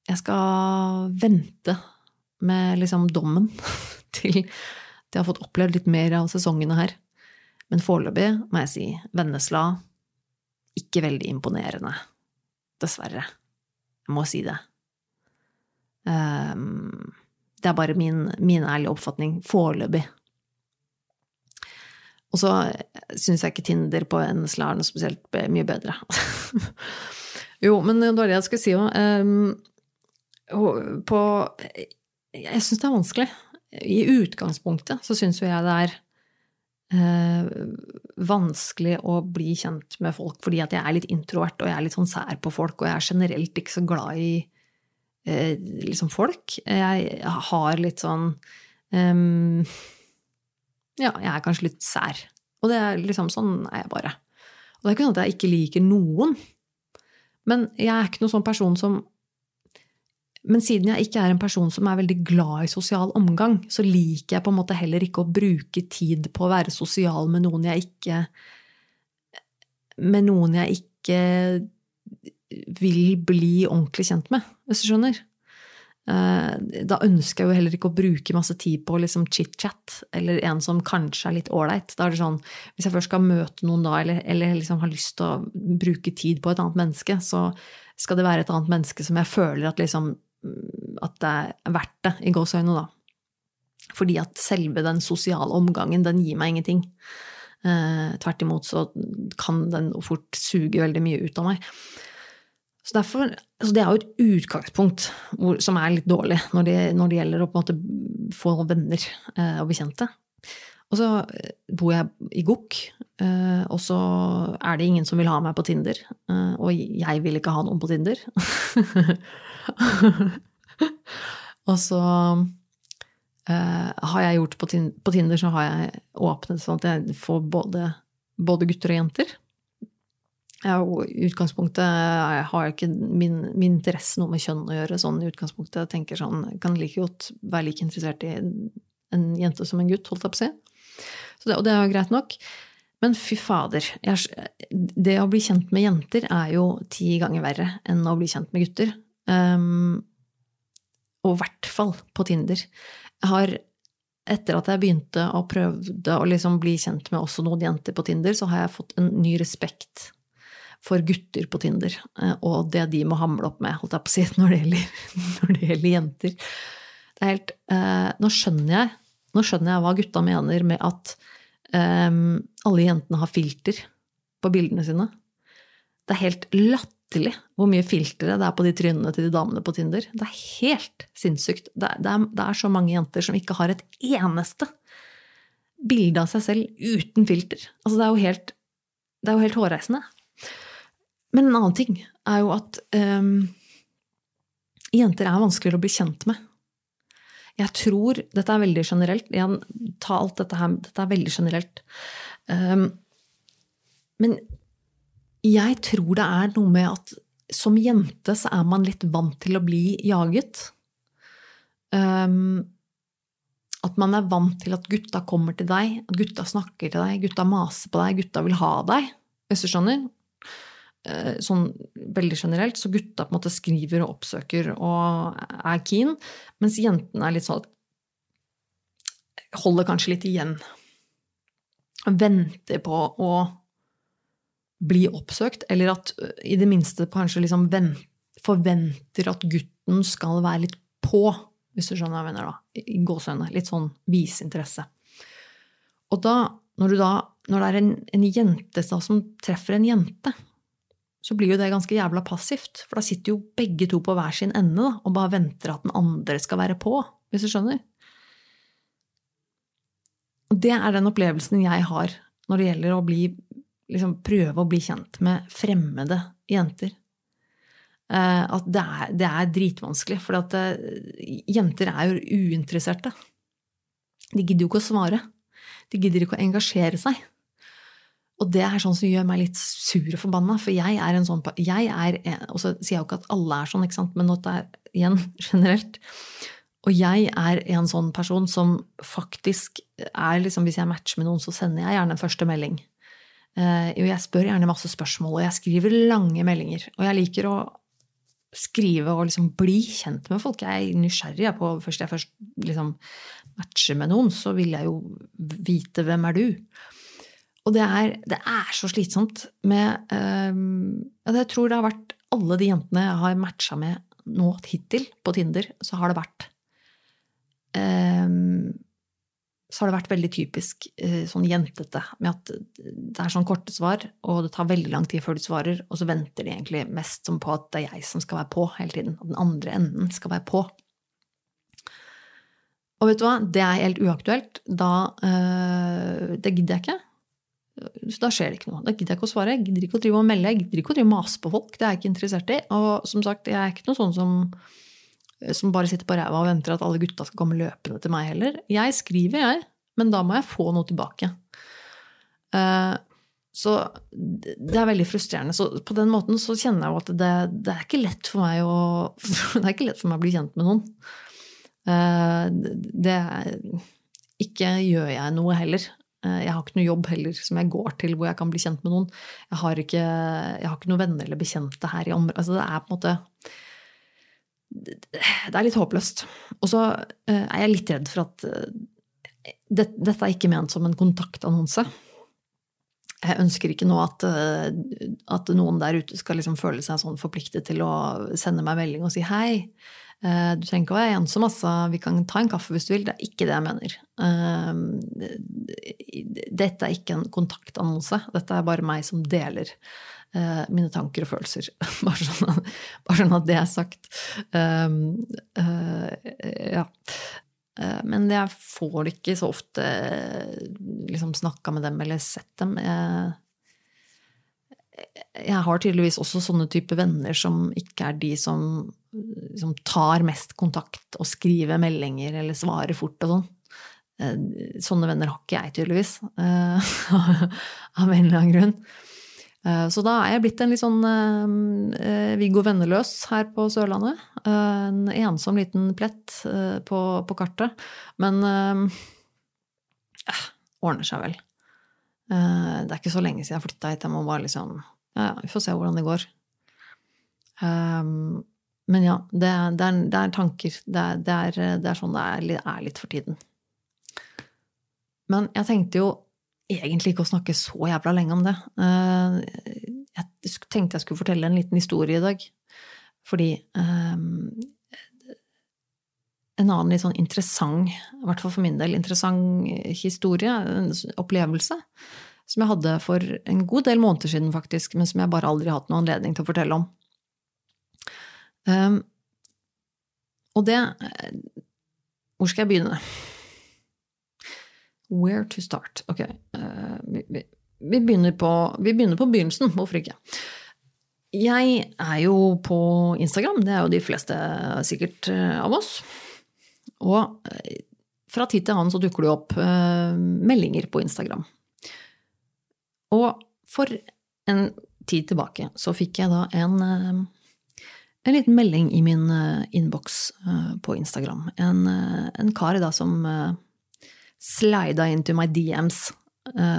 Jeg skal vente med liksom dommen [LAUGHS] til jeg har fått opplevd litt mer av sesongene her. Men foreløpig må jeg si Vennesla ikke veldig imponerende. Dessverre. Jeg må si det. Um, det er bare min, min ærlige oppfatning foreløpig. Og så syns jeg ikke Tinder på Vennesla er noe spesielt mye bedre. [LAUGHS] jo, men det var det jeg skulle si òg. Um, på Jeg syns det er vanskelig. I utgangspunktet så syns jo jeg det er eh, vanskelig å bli kjent med folk fordi at jeg er litt introvert, og jeg er litt sånn sær på folk, og jeg er generelt ikke så glad i eh, liksom folk. Jeg har litt sånn um, Ja, jeg er kanskje litt sær. Og det er liksom sånn er jeg bare. Og det er ikke sånn at jeg ikke liker noen. Men jeg er ikke noen sånn person som Men siden jeg ikke er en person som er veldig glad i sosial omgang, så liker jeg på en måte heller ikke å bruke tid på å være sosial med noen jeg ikke Med noen jeg ikke vil bli ordentlig kjent med, hvis du skjønner. Eh, da ønsker jeg jo heller ikke å bruke masse tid på liksom chit-chat, eller en som kanskje er litt ålreit. Sånn, Hvis jeg først skal møte noen da, eller, eller liksom har lyst til å bruke tid på et annet menneske, så skal det være et annet menneske som jeg føler at, liksom, at det er verdt det, i gåseøynene, da. Fordi at selve den sosiale omgangen, den gir meg ingenting. Eh, tvert imot så kan den fort suge veldig mye ut av meg. Så derfor, altså Det er jo et utgangspunkt hvor, som er litt dårlig når det, når det gjelder å på en måte få venner eh, og bekjente. Og så eh, bor jeg i Gokk, eh, og så er det ingen som vil ha meg på Tinder. Eh, og jeg vil ikke ha noen på Tinder. [LAUGHS] og så eh, har jeg gjort på, Tinder så har jeg åpnet sånn at jeg får både, både gutter og jenter. I utgangspunktet jeg har ikke min, min, interesse noe med kjønn å gjøre. sånn i utgangspunktet. Tenker sånn, kan like godt være like interessert i en jente som en gutt, holdt jeg på å si. Det, og det er jo greit nok. Men fy fader. Jeg, det å bli kjent med jenter er jo ti ganger verre enn å bli kjent med gutter. Um, og i hvert fall på Tinder. Jeg har, etter at jeg begynte å prøvde å liksom bli kjent med også noen jenter på Tinder, så har jeg fått en ny respekt for gutter på Tinder, eh, og det de må hamle opp med, holdt jeg på å si, [LAUGHS] når det gjelder, når det gjelder jenter. Det er helt eh, Nå skjønner jeg nå skjønner jeg hva gutta mener med at um, alle jentene har filter på bildene sine. Det er helt latterlig hvor mye filtre det er på de trynene til de damene på Tinder. Det er helt sinnssykt. Det er, det, er, det er, så mange jenter som ikke har et eneste bilde av seg selv uten filter. Altså, det er jo helt, det er jo helt hårreisende. Men en annen ting er jo at um, jenter er vanskeligere å bli kjent med. Jeg tror Dette er veldig generelt. Igjen, ta alt dette her Dette er veldig generelt. Um, men jeg tror det er noe med at som jente så er man litt vant til å bli jaget. Um, at man er vant til at gutta kommer til deg, at gutta snakker til deg, gutta maser på deg, gutta vil ha deg. Hvis du skjønner? Eh, sånn veldig generelt, så gutta på en måte skriver og oppsøker og er keen, mens jentene er litt sånn Holder kanskje litt igjen. Venter på å bli oppsøkt, eller at i det minste kanskje liksom forventer at gutten skal være litt på, hvis du skjønner hva jeg mener, da. I gåsehudene. Litt sånn vise interesse. Og da, når, da, når det er en, en jente som treffer en jente, så blir jo det ganske jævla passivt. For da sitter jo begge to på hver sin ende da, og bare venter at den andre skal være på, hvis du skjønner. Og det er den opplevelsen jeg har når det gjelder å bli, liksom, prøve å bli kjent med fremmede jenter. Eh, at det er, det er dritvanskelig, for eh, jenter er jo uinteresserte. De gidder jo ikke å svare. De gidder ikke å engasjere seg. Og det er sånn som gjør meg litt sur og forbanna, for jeg er en sånn jeg er, Og så sier jeg jo ikke at alle er sånn, ikke sant, men det er igjen [LAUGHS] generelt. Og jeg er en sånn person som faktisk er liksom Hvis jeg matcher med noen, så sender jeg gjerne en første melding. Eh, jo, jeg spør gjerne masse spørsmål, og jeg skriver lange meldinger. Og jeg liker å skrive og liksom bli kjent med folk. Jeg er nysgjerrig på Først jeg først liksom matcher med noen, så vil jeg jo vite hvem er du og det er, det er, så slitsomt med uh, Jeg tror det har vært alle de jentene jeg har matcha med nå hittil på Tinder, så har det vært uh, så har det vært veldig typisk uh, sånn jentete med at det er sånn korte svar, og det tar veldig lang tid før de svarer, og så venter de egentlig mest som på at det er jeg som skal være på hele tiden. At den andre enden skal være på. Og vet du hva, det er helt uaktuelt. Da Det gidder jeg ikke. Da skjer det ikke noe. Da gidder jeg ikke å svare. Jeg gidder ikke å drive og melde. Jeg gidder ikke å drive og mase på folk. Det er jeg ikke interessert i. Og som sagt, jeg er ikke noen sånn som, som bare sitter på ræva og venter at alle gutta skal komme løpende til meg heller. Jeg skriver, jeg. Men da må jeg få noe tilbake. Uh, så det er veldig frustrerende. Så på den måten så kjenner jeg jo at det, det, er ikke lett for meg å [LAUGHS] Det er ikke lett for meg å bli kjent med noen. Det det Ikke gjør jeg noe heller. Eh, jeg har ikke noe jobb heller som jeg går til hvor jeg kan bli kjent med noen. Jeg har ikke, jeg har ikke noen venner eller bekjente her i området. Altså det er på en måte Det er litt håpløst. Og så eh, er jeg litt redd for at eh, det, dette er ikke ment som en kontaktannonse. Jeg ønsker ikke nå at, at noen der ute skal liksom føle seg sånn forpliktet til å sende meg melding og si hei. Eh, du trenger ikke å være ensom, altså. Vi kan ta en kaffe hvis du vil. Det er ikke det jeg mener. Eh, dette er ikke en kontaktannonse. Dette er bare meg som deler eh, mine tanker og følelser. [LAUGHS] Bare sånn, bare sånn at det er sagt. Ja. Men jeg får ikke så ofte liksom snakka med dem eller sett dem. Jeg, jeg har tydeligvis også sånne type venner som ikke er de som, som tar mest kontakt og skriver meldinger eller svarer fort og sånn. Eh, sånne venner har ikke jeg, tydeligvis. Eh, [LAUGHS] av en eller annen grunn. Eh, så da er jeg blitt en litt sånn Viggo Venneløs her på Sørlandet. En ensom liten plett på, på kartet. Men eh, ordner seg vel. Eh, det er ikke så lenge siden jeg flytta hit. Jeg må bare liksom Ja, vi får se hvordan det går. Um, men ja, det, det, er, det er, tanker. Det er, det er, er sånn det er, litt for tiden. Men jeg tenkte jo egentlig ikke å snakke så jævla lenge om det. Uh, jeg tenkte jeg skulle fortelle en liten historie i dag. Fordi um, en annen litt sånn interessant, i hvert fall for min del, interessant historie, en opplevelse, som jeg hadde for en god del måneder siden, faktisk, men som jeg bare aldri har hatt noen anledning til å fortelle om. Um, og det Hvor skal jeg begynne? Where to start? Ok. Uh, vi, vi, begynner på, vi begynner på begynnelsen. Hvorfor ikke? Jeg er jo på Instagram, det er jo de fleste sikkert eh, av oss. Og eh, fra tid til annen så dukker det opp uh, meldinger på Instagram. Og for en tid tilbake så fikk jeg da en, uh, en liten melding i min innboks på Instagram. En, en, kar da som slida into my DMs,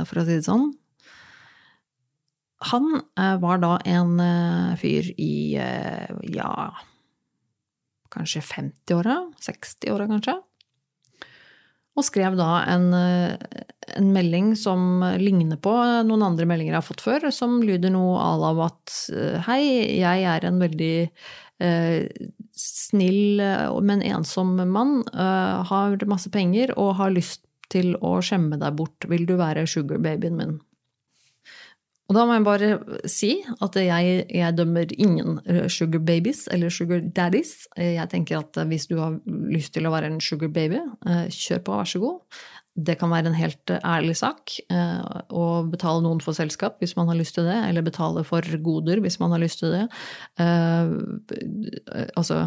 for å si det sånn. Han var da en fyr i ja kanskje 50-åra, 60-åra kanskje. Og skrev da en, en, melding som ligner på noen andre meldinger jeg har fått før, som lyder noe av at hei, jeg er en veldig eh, snill, men ensom mann, eh, har masse penger og har lyst til å skjemme deg bort, vil du være sugarbabyen min? Og da må jeg bare si at jeg, jeg, dømmer ingen eh, sugar babies eller sugar daddies. Jeg tenker at hvis du har lyst til å være en sugar baby, eh, kjør på, vær så god. Det kan være en helt ærlig sak eh, å betale noen for selskap hvis man har lyst til det, eller betale for goder hvis man har lyst til det. Altså,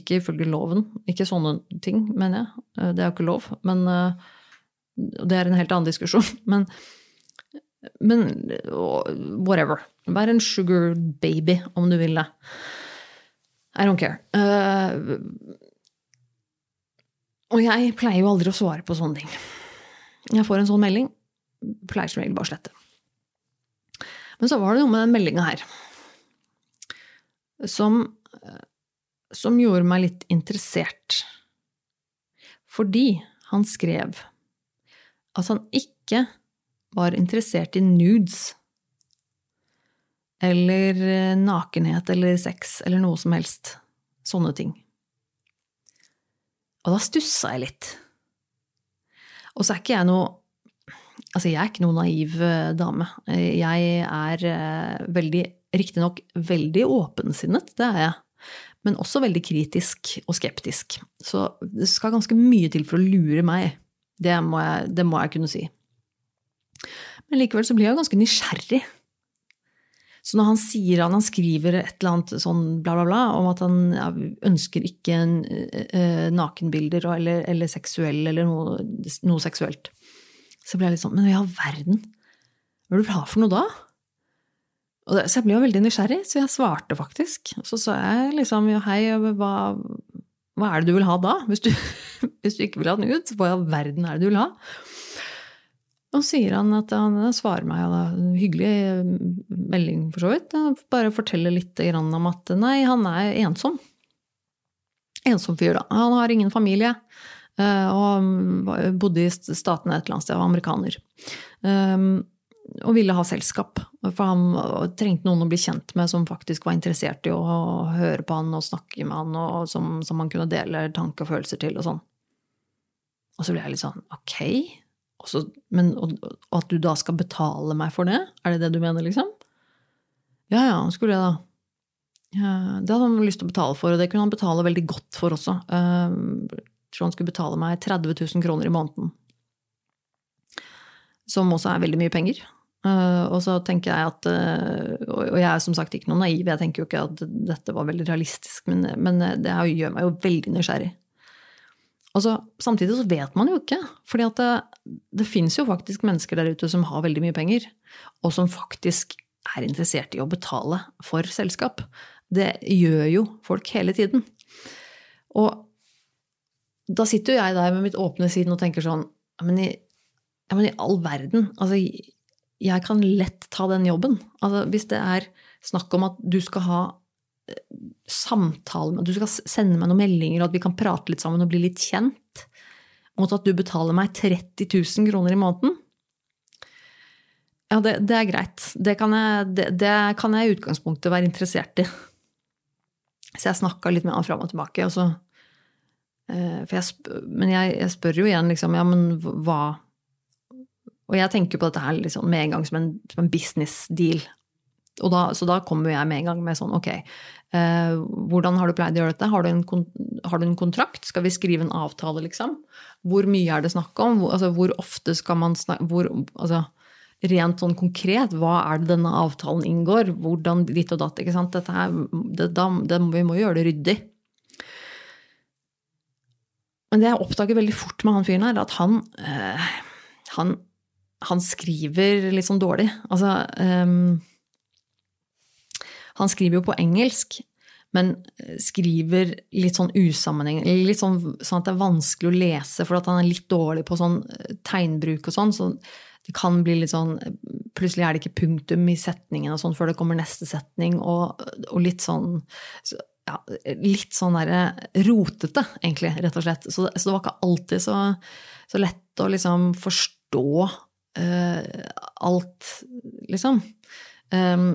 ikke ifølge loven. Ikke sånne ting, mener jeg. Det er jo ikke lov. Men det er en helt annen diskusjon. [LAUGHS] Men men whatever. Vær en sugar baby om du vil det. I don't care. Uh, og jeg pleier jo aldri å svare på sånne ting. Jeg får en sånn melding, pleier som regel bare å slette. Men så var det noe med den meldinga her som, som gjorde meg litt interessert. Fordi han skrev at han ikke var interessert i nudes. Eller eh, nakenhet eller sex eller noe som helst. Sånne ting. Og da stussa jeg litt. Og så er ikke jeg noe Altså, jeg er ikke noe naiv eh, dame. Jeg er eh, veldig, riktignok veldig åpensinnet, det er jeg. men også veldig kritisk og skeptisk. Så det skal ganske mye til for å lure meg. Det må jeg, det må jeg kunne si. Men likevel så blir jeg jo ganske nysgjerrig. Så når han sier han, han skriver et eller annet sånn bla, bla, bla om at han ønsker ikke uh, nakenbilder eller, eller seksuell eller noe, noe, seksuelt, så blir jeg litt sånn Men i all verden, hva er du ha for noe da? Det, så jeg ble jo veldig nysgjerrig, så jeg svarte faktisk. Så sa jeg liksom jo hei, hva, hva er det du vil ha da? Hvis du, [LAUGHS] hvis du ikke vil ha den ut, hva i all verden er det du vil ha? Og sier han at han svarer meg, da, hyggelig melding for så vidt, bare forteller litt om at nei, han er ensom. Ensom fyr, da. Han har ingen familie. Eh, og bodde i statene et eller annet sted, var amerikaner. Ehm, og ville ha selskap. For han trengte noen å bli kjent med som faktisk var interessert i å høre på han og snakke med han, og som, som han kunne dele tanker og følelser til og sånn. Og så ble jeg litt sånn ok, også, men og, og at du da skal betale meg for det? Er det det du mener, liksom? Ja, ja, skulle jeg da. Det hadde han lyst til å betale for, og det kunne han betale veldig godt for også. Jeg tror han skulle betale meg 30 000 kroner i måneden. Som også er veldig mye penger. Uh, og så tenker jeg at uh, Og jeg er som sagt ikke noe naiv, jeg tenker jo ikke at dette var veldig realistisk, men det gjør meg jo veldig nysgjerrig. Altså, samtidig så vet man jo ikke. fordi det, det fins jo faktisk mennesker der ute som har veldig mye penger, og som faktisk er interessert i å betale for selskap. Det gjør jo folk hele tiden. Og da sitter jo jeg der med mitt åpne sinn og tenker sånn Men i, men i all verden, altså jeg kan lett ta den jobben. Altså, hvis det er snakk om at du skal ha samtale med Du skal sende meg noen meldinger, og at vi kan prate litt sammen og bli litt kjent. Mot at du betaler meg 30 000 kroner i måneden. Ja, det, det er greit. Det kan, jeg, det, det kan, jeg, i utgangspunktet være interessert i. Så jeg snakka litt med han fram og tilbake. Og så, eh, jeg, men jeg, jeg, spør jo igjen, liksom, ja, men hva Og jeg tenker på dette her liksom, med en gang som en, som en business deal. Da, så da kommer jeg med en gang med sånn ok, hvordan har du pleid å gjøre dette? Har du, en, har du, en, kontrakt? Skal vi skrive en avtale, liksom? Hvor mye er det snakk om? Hvor, altså, hvor ofte skal man snakke hvor, altså, Rent sånn konkret, hva er det denne avtalen inngår? Hvordan ditt og datt? ikke sant? Dette her, det, da, det, vi må gjøre det ryddig. Men det jeg oppdager veldig fort med han fyren her, er at han, øh, han, han skriver litt sånn dårlig. Altså øh, han skriver jo på engelsk, men skriver litt sånn usammenhengende. Litt sånn, sånn, at det er vanskelig å lese, for han er litt dårlig på sånn eh, tegnbruk og sånn. Så det kan bli litt sånn Plutselig er det ikke punktum i setningen og sånn før det kommer neste setning, og, og litt sånn ja, litt sånn derre rotete, egentlig, rett og slett. Så, så, det var ikke alltid så, så lett å liksom forstå uh, alt, liksom. Um,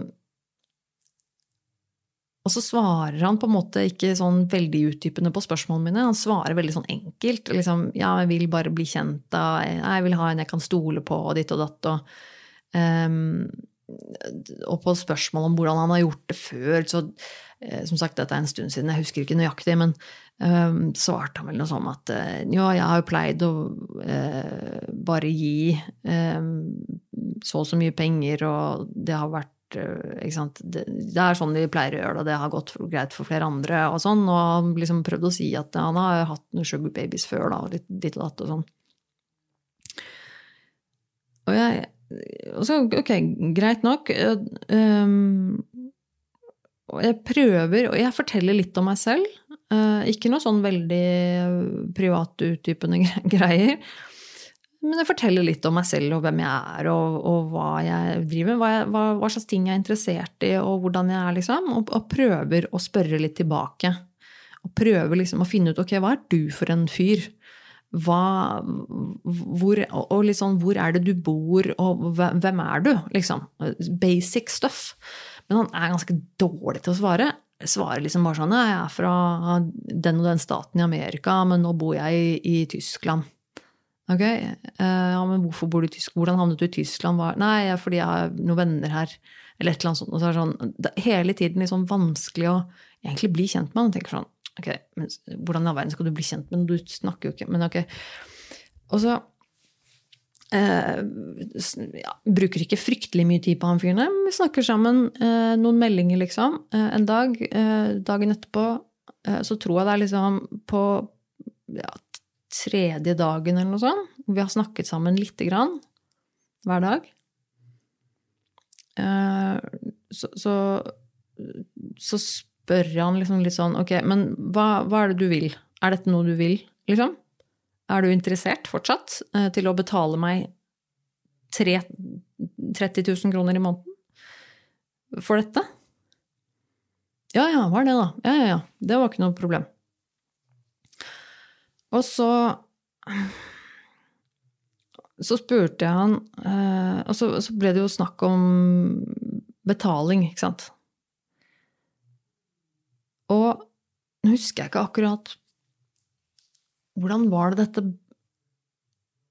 og så svarer han på en måte ikke sånn veldig utdypende på spørsmålene mine. Han svarer veldig sånn enkelt. Liksom, ja, jeg vil bare bli kjent da. Jeg vil ha en jeg kan stole på, og ditt og datt. Og, um, og på spørsmål om hvordan han har gjort det før, så uh, Som sagt, dette er en stund siden, jeg husker ikke nøyaktig, men um, svarte han vel noe sånn at uh, ja, jeg har jo pleid å uh, bare gi um, så og så mye penger, og det har vært Eh, det, det, er sånn de pleier å gjøre det, det har gått for, greit for flere andre. Og sånn, og han liksom prøvde å si at han har hatt noen sugar babies før, da, og litt ditt og datt og sånn. Og jeg og så, ok, greit nok. Um, og jeg prøver, og jeg forteller litt om meg selv. Uh, ikke noe sånn veldig privat utdypende [LAUGHS] greier. Men jeg forteller litt om meg selv og hvem jeg er, og, og hva jeg driver med. Hva, hva, hva, slags ting jeg er interessert i, og hvordan jeg er, liksom. Og, og prøver å spørre litt tilbake. Og prøver liksom å finne ut ok, hva er du for en fyr? Hva, hvor, og liksom, hvor er det du bor, og hvem er du? Liksom. Basic stuff. Men han er ganske dårlig til å svare. Svarer liksom bare sånn Jeg er fra den og den staten i Amerika, men nå bor jeg i, i Tyskland. Ok, uh, ja, men hvorfor bor du i Tyskland? Hvordan havnet du i Tyskland? Hva? Nei, fordi jeg har noen venner her. Eller et eller annet sånt. Og så er det sånn, det er hele tiden liksom vanskelig å egentlig bli kjent med han. Tenker sånn, ok, men Hvordan i all verden skal du bli kjent med? Du snakker jo ikke Men ok. Og så eh, ja, bruker ikke fryktelig mye tid på han fyren. Vi snakker sammen eh, noen meldinger, liksom. Eh, en dag. Eh, dagen etterpå eh, så tror jeg det er liksom på ja, tredje dagen eller noe sånt. Vi har snakket sammen lite grann hver dag. Eh, så, så, så spør han liksom litt sånn Ok, men hva, hva, er det du vil? Er dette noe du vil, liksom? Er du interessert fortsatt eh, til å betale meg 3, 30 000 kroner i måneden for dette? Ja, ja, var det, da. Ja, ja, ja. Det var ikke noe problem. Og så så spurte jeg han eh, Og så, så, ble det jo snakk om betaling, ikke sant. Og nå husker jeg ikke akkurat Hvordan var det dette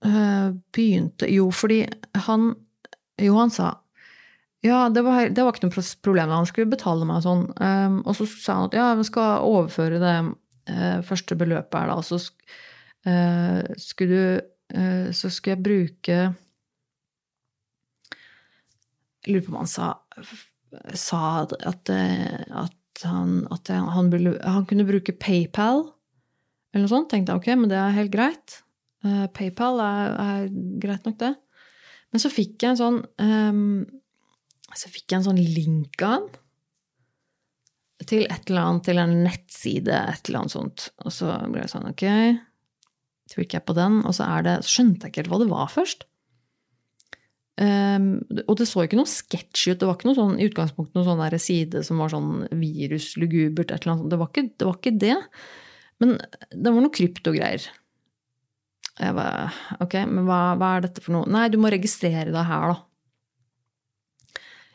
eh, begynte Jo, fordi han Jo, han sa ja, det var, det var ikke noe problem. Han skulle betale meg sånn. Um, og så sa han at ja, vi skal overføre det første beløpet er da. Så uh, skulle du Eh, så skulle jeg bruke Jeg lurer på om han sa, sa at, at, han, at han, han, kunne bruke PayPal eller noe sånt. Tenkte jeg ok, men det er helt greit. Eh, PayPal er, er greit nok, det. Men så fikk jeg en sånn um, Så fikk jeg en sånn link av han til et eller annet, til en nettside, et eller annet sånt. Og så ble jeg sånn, ok trykker jeg på den, og så, det, så skjønte jeg ikke helt hva det var først. Um, og det så ikke noe sketsj ut. Det var ikke noe sånn, i utgangspunktet noen sånn side som var sånn viruslugubert. et eller annet. Det var, ikke, det var ikke det. Men det var noe kryptogreier. Jeg bare Ok, men hva, hva, er dette for noe? Nei, du må registrere deg her, da.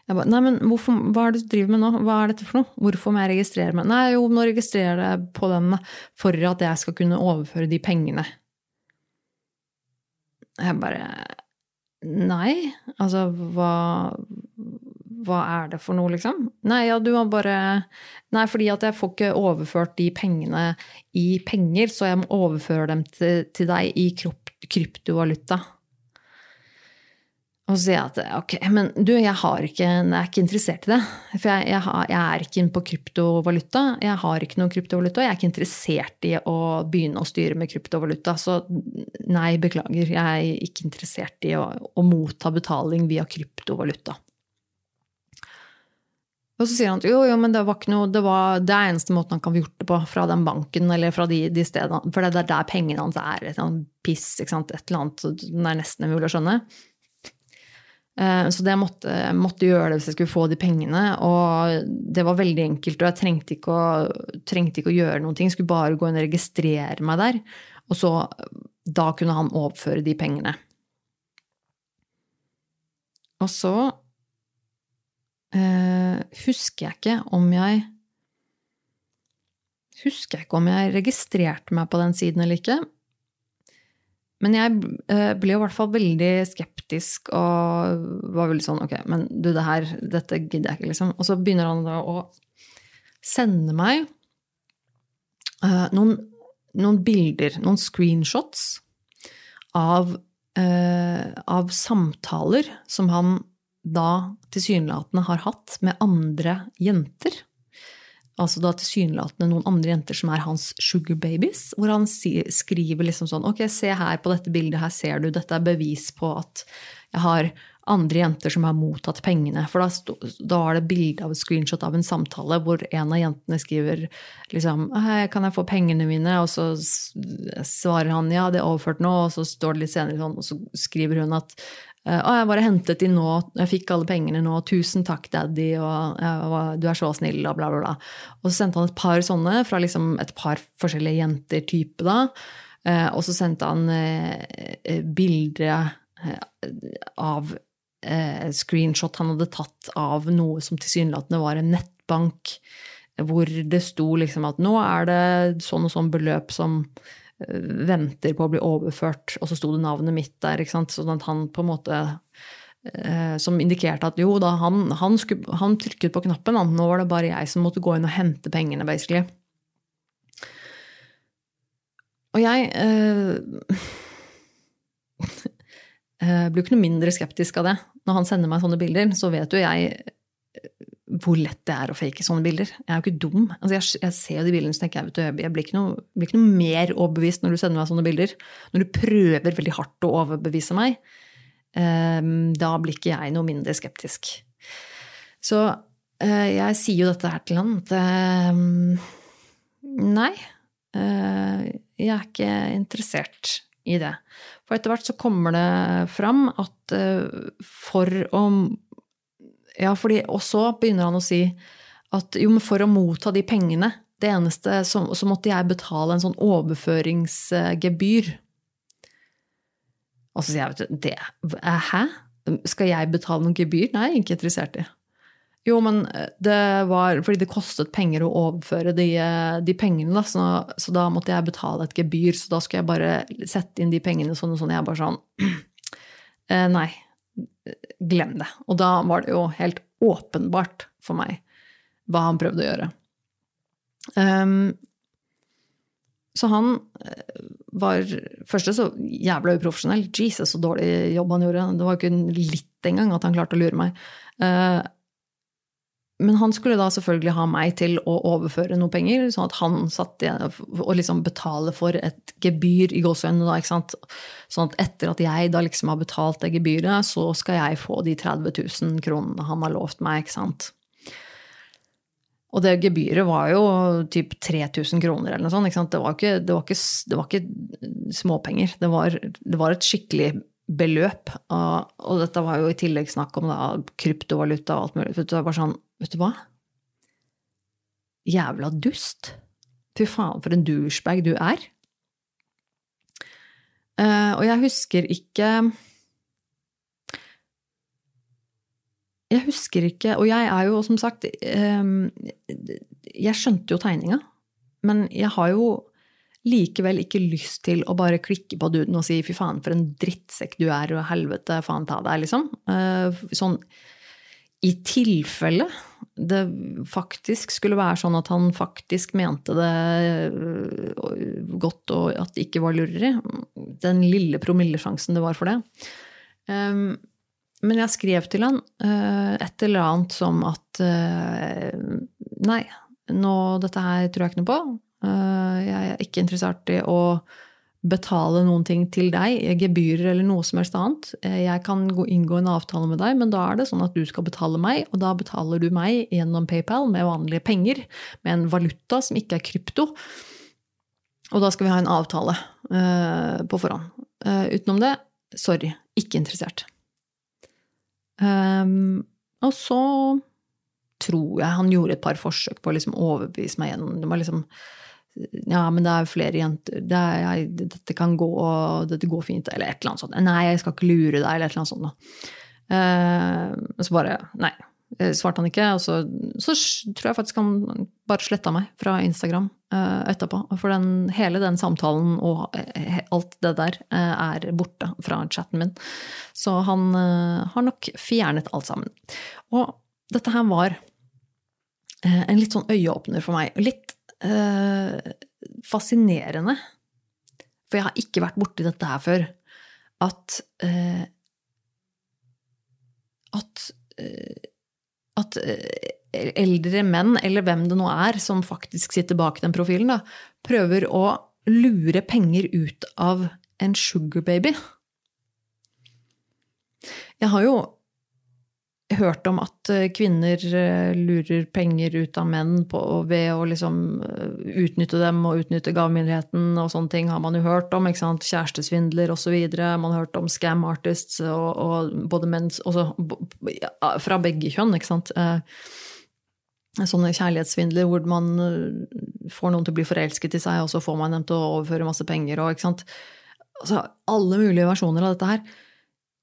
Jeg bare, nei, men hvorfor, Hva er det du driver med nå? Hva er dette for noe? Hvorfor må jeg registrere meg? Nei, jo, nå registrerer jeg på den for at jeg skal kunne overføre de pengene. Jeg bare Nei, altså hva Hva er det for noe, liksom? Nei, ja, du må bare Nei, fordi at jeg får ikke overført de pengene i penger, så jeg må overføre dem til, til deg i kryptovaluta. Og så sier jeg at ok, men du, jeg, ikke, jeg er ikke interessert i det. For jeg, jeg, har, jeg, er ikke inne på kryptovaluta. Jeg har ikke noen kryptovaluta. Jeg er ikke interessert i å begynne å styre med kryptovaluta. Så nei, beklager. Jeg er ikke interessert i å, å motta betaling via kryptovaluta. Og så sier han at jo, jo, men det var ikke noe, det, var, det er eneste måten han kan få gjort det på. Fra den banken eller fra de, de stedene. For det er der pengene hans er. Et eller annet piss, et eller annet. Den er nesten umulig å skjønne. Eh, så det måtte, måtte gjøre det hvis jeg skulle få de pengene. Og det var veldig enkelt, og jeg trengte ikke å, trengte ikke å gjøre noen ting. Jeg skulle bare gå inn og registrere meg der. Og så da kunne han overføre de pengene. Og så eh, husker jeg ikke om jeg Husker jeg ikke om jeg registrerte meg på den siden eller ikke. Men jeg eh, ble i hvert fall veldig skeptisk og var veldig sånn Ok, men du, det her, dette gidder jeg ikke, liksom. Og så begynner han da å sende meg uh, noen, noen, bilder, noen screenshots, av, uh, av samtaler som han da tilsynelatende har hatt med andre jenter altså da tilsynelatende noen andre jenter som er hans sugar babies, hvor han skriver liksom sånn Ok, se her på dette bildet, her ser du, dette er bevis på at jeg har andre jenter som har mottatt pengene. For da, stod, da er det bilde av et screenshot av en samtale hvor en av jentene skriver liksom Kan jeg få pengene mine? Og så svarer han ja, det er overført nå. Og så står det litt senere sånn, og så skriver hun at Eh, å, jeg bare hentet de nå, jeg fikk alle pengene nå, tusen takk, daddy, og var, du er så snill, og bla, bla, bla. Og så sendte han et par sånne fra liksom et par forskjellige jenter-type, da. Eh, og så sendte han eh, bilde av screenshot han hadde tatt av noe som tilsynelatende var en nettbank, hvor det sto liksom at nå er det sånn og sånn beløp som venter på å bli overført, og så sto det navnet mitt der. Ikke sant? Sånn at han på en måte eh, som indikerte at jo da, han, han, skulle, han trykket på knappen, Da. nå var det bare jeg som måtte gå inn og hente pengene, basically. Og jeg eh, [LAUGHS] eh blir jo ikke noe mindre skeptisk av det. Når han sender meg sånne bilder, så vet jo jeg hvor lett det er å fake sånne bilder. Jeg er jo ikke dum. Altså jeg, jeg, ser jo de bildene så tenker jeg, vet du, jeg blir ikke, noe, blir ikke noe mer overbevist når du sender meg sånne bilder. Når du prøver veldig hardt å overbevise meg, eh, da blir ikke jeg noe mindre skeptisk. Så eh, jeg sier jo dette her til han at eh, nei, jeg er ikke interessert i det. For etter hvert så kommer det fram at eh, for å ja, fordi, og så begynner han å si at jo, men for å motta de pengene det eneste, så, så måtte jeg betale en sånn overføringsgebyr. Og så sier jeg, vet du, det Hæ? Skal jeg betale noen gebyr? Nei, ikke interessert i. Jo, men det var fordi det kostet penger å overføre de, de pengene, da, så, så, da måtte jeg betale et gebyr. Så da skulle jeg bare sette inn de pengene sånn og sånn. Jeg er bare sånn [CLEARS THROAT] eh, Nei, glem det. Og da var det jo helt åpenbart for meg hva han prøvde å gjøre. Um, så han eh, var første så jævla uprofesjonell. Jesus, så dårlig jobb han gjorde. Det var jo ikke litt engang at han klarte å lure meg. Uh, men han skulle da selvfølgelig ha meg til å overføre noe penger, sånn at han satt igjen og liksom betale for et gebyr i gåseøynene. Sånn at etter at jeg da liksom har betalt det gebyret, så skal jeg få de 30 000 kronene han har lovt meg. ikke sant? Og det gebyret var jo typ 3000 kroner eller noe sånt. Ikke sant? Det, var ikke, det, var ikke, det var ikke småpenger. Det var, det var, et skikkelig beløp. Og, og, dette var jo i tillegg snakk om da, kryptovaluta og alt mulig. Det var sånn Vet du hva? Jævla dust. Fy faen, for en douchebag du er. Uh, og jeg husker ikke Jeg husker ikke Og jeg er jo, som sagt um, Jeg skjønte jo tegninga, men jeg har jo likevel ikke lyst til å bare klikke på duden og si 'fy faen, for en drittsekk du er', og 'helvete, faen ta deg', liksom. Uh, sånn i tilfelle det faktisk skulle være sånn at han faktisk mente det øh, godt og at det ikke var lureri, den lille promillesjansen det var for det ehm, Men jeg skrev til han øh, et eller annet som at øh, Nei, nå, dette her tror jeg ikke noe på. Jeg er ikke interessert i å betale noen ting til deg, gebyrer eller noe som helst annet. Eh, jeg kan inngå en avtale med deg, men da er det sånn at du skal betale meg, og da betaler du meg gjennom PayPal med vanlige penger, med en valuta som ikke er krypto. Og da skal vi ha en avtale uh, på forhånd. Uh, utenom det, sorry, ikke interessert. Um, og så tror jeg han gjorde et par forsøk på å liksom overbevise meg gjennom. Det var liksom ja, men det er flere jenter det er, jeg, Dette kan gå, dette går fint, eller et eller annet sånt. Nei, jeg skal ikke lure deg, eller et eller annet sånt. Uh, så bare Nei. Svarte han ikke. Og så, så, tror jeg faktisk han bare sletta meg fra Instagram uh, etterpå. For den, hele den samtalen og he, alt det der er borte fra chatten min. Så han har nok fjernet alt sammen. Og dette her var en litt sånn øyeåpner for meg. Litt eh, fascinerende, for jeg har ikke vært borti dette her før, at eh, at, eh, at eh, eldre menn, eller hvem det nå er, som faktisk sitter bak den profilen, da, prøver å lure penger ut av en sugar baby. Jeg har jo hørt om at eh, kvinner eh, lurer penger ut av menn på, ved å liksom eh, utnytte dem og utnytte gavmildheten og sånne ting har man jo hørt om. ikke sant? Kjærestesvindler osv. Man har hørt om scam artists og, og både menn også, Fra begge kjønn, ikke sant. Sånne kjærlighetssvindler hvor man får noen til å bli forelsket i seg, og så får man dem til å overføre masse penger og ikke sant. Altså, alle mulige versjoner av dette her.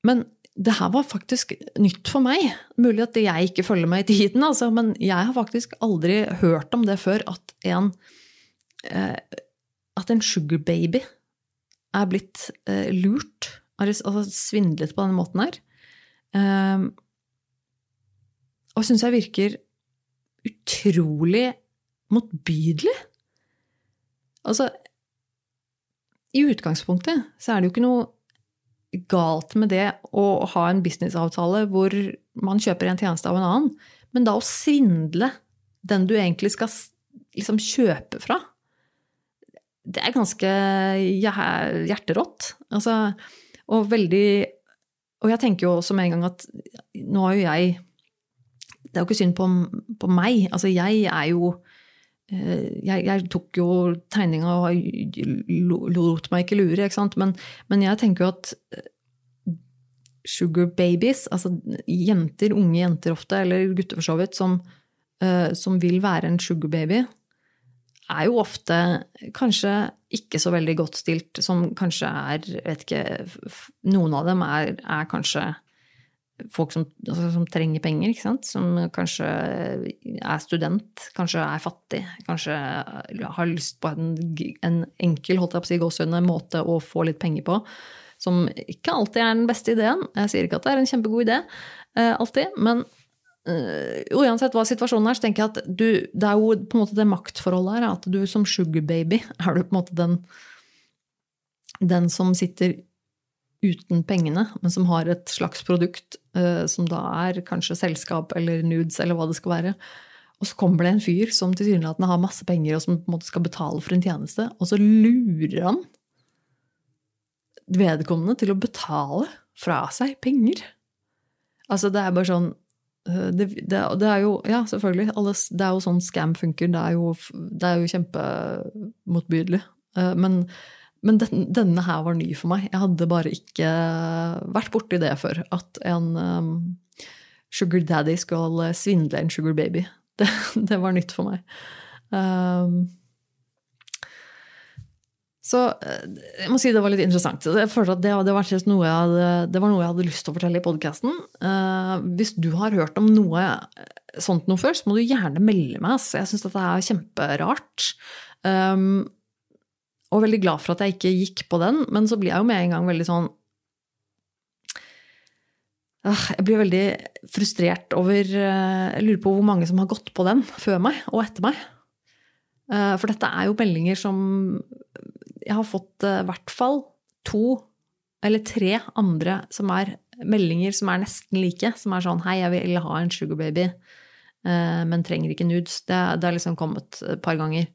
Men det her var faktisk nytt for meg. Mulig at jeg ikke følger med i tiden, altså, men jeg har faktisk aldri hørt om det før at en, eh, at en sugar baby er blitt eh, lurt, altså svindlet på denne måten her. Eh, og syns jeg virker utrolig motbydelig. Altså, i utgangspunktet så er det jo ikke noe galt med det å ha en businessavtale hvor man kjøper en tjeneste av en annen, men da å svindle den du egentlig skal liksom kjøpe fra, det er ganske hjerterått. Altså, og veldig Og jeg tenker jo også med en gang at nå har jo jeg Det er jo ikke synd på, på meg. Altså, jeg er jo jeg, jeg, tok jo tegninga og lot meg ikke lure, ikke sant. Men, men jeg tenker jo at sugar babies, altså jenter, unge jenter ofte, eller gutter for så vidt, som, uh, som vil være en sugar baby, er jo ofte kanskje ikke så veldig godt stilt, som kanskje er vet ikke, Noen av dem er, er kanskje folk som, altså, som, trenger penger, ikke sant? Som kanskje er student, kanskje er fattig, kanskje har lyst på en, en enkel holdt jeg på å si, måte å få litt penger på som ikke alltid er den beste ideen. Jeg sier ikke at det er en kjempegod idé, eh, alltid, men eh, uansett hva situasjonen er, så tenker jeg at du, det er jo på en måte det maktforholdet her, at du som sugarbaby er du på en måte den, den som sitter uten pengene, men som har et slags produkt uh, som da er kanskje selskap eller nudes eller hva det skal være. Og så kommer det en fyr som tilsynelatende har masse penger og som på en måte skal betale for en tjeneste, og så lurer han vedkommende til å betale fra seg penger. Altså, det er bare sånn øh, det, det, det, er jo Ja, selvfølgelig. Alle, det er jo sånn scam funker. Det er jo, det er jo kjempemotbydelig. Øh, men, men den, denne her var ny for meg. Jeg hadde bare ikke vært borti det før. At en um, sugar daddy skal svindle en sugar baby. [LAUGHS] Det, det var nytt for meg. Um, så eh, jeg må si det var litt interessant. Jeg følte at det, det, var noe hadde, det, var noe jeg hadde lyst til å fortelle i podkasten. Uh, hvis du har hørt om noe eh, sånt noe før, så må du gjerne melde meg. Så jeg syns dette er kjemperart. Um, og veldig glad for at jeg ikke gikk på den, men så blir jeg jo med en gang veldig sånn uh, Jeg blir veldig frustrert over uh, Jeg lurer på hvor mange som har gått på den før meg og etter meg. For dette er jo meldinger som jeg har fått eh, i hvert fall to eller tre andre som er meldinger som er nesten like. Som er sånn 'hei, jeg vil ha en sugarbaby, eh, men trenger ikke nudes'. Det, det har liksom kommet et par ganger.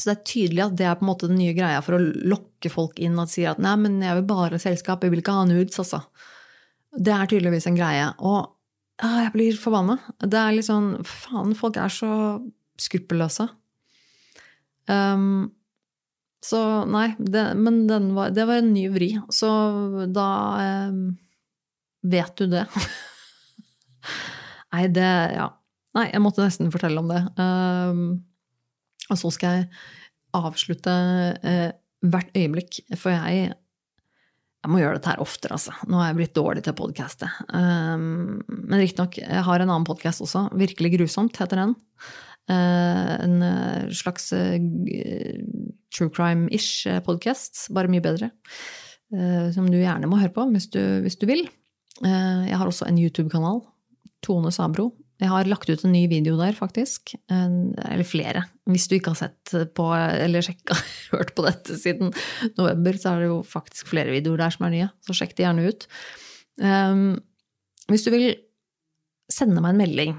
Så det er tydelig at det er på en måte den nye greia for å lokke folk inn og si at 'nei, men jeg vil bare selskap, jeg vil ikke ha nudes', altså. Det er tydeligvis en greie. Og ah, jeg blir forbanna. Det er litt sånn Faen, folk er så skruppelløse. Um, så nei, det, men var, det var en ny vri. Så da um, vet du det. [LAUGHS] nei, det Ja. Nei, jeg måtte nesten fortelle om det. Um, og så skal jeg avslutte eh, hvert øyeblikk, for jeg jeg må gjøre dette her oftere, altså. Nå er jeg blitt dårlig til å podcaste. Um, men riktignok, jeg har en annen podkast også. Virkelig grusomt heter den. Uh, en slags uh, true crime-ish eh, podkast, bare mye bedre. Uh, som du gjerne må høre på hvis du, hvis du vil. Eh, jeg har også en YouTube-kanal, Tone Sabro. Jeg har lagt ut en ny video der, faktisk. Eller flere. Hvis du ikke har sett på, eller sjekka, [LAUGHS] hørt på dette siden november, så er det jo faktisk flere videoer der som er nye. Så sjekk det gjerne ut. Hvis du vil sende meg en melding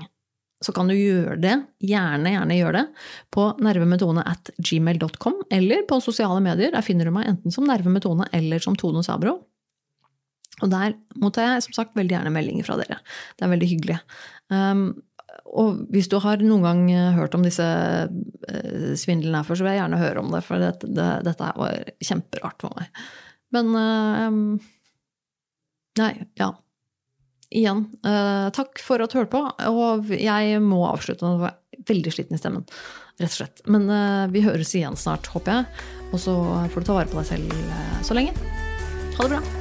så kan du gjøre det, gjerne, gjerne gjøre det, på nervemetone at gmail.com, eller på sosiale medier. Der finner du meg enten som Nervemetone eller som Tone Sabro. Og der mottar jeg som sagt veldig gjerne meldinger fra dere. Det er veldig hyggelig. Um, og hvis du har noen gang hørt om disse uh, svindlene her før, så vil jeg gjerne høre om det, for dette, det, dette var kjemperart for meg. Men um, Nei, ja igjen, uh, takk for at du hørte på. Og jeg må avslutte nå, jeg er veldig sliten i stemmen. Rett og slett. Men uh, vi høres igjen snart, håper jeg. Og så får du ta vare på deg selv så lenge. Ha det bra.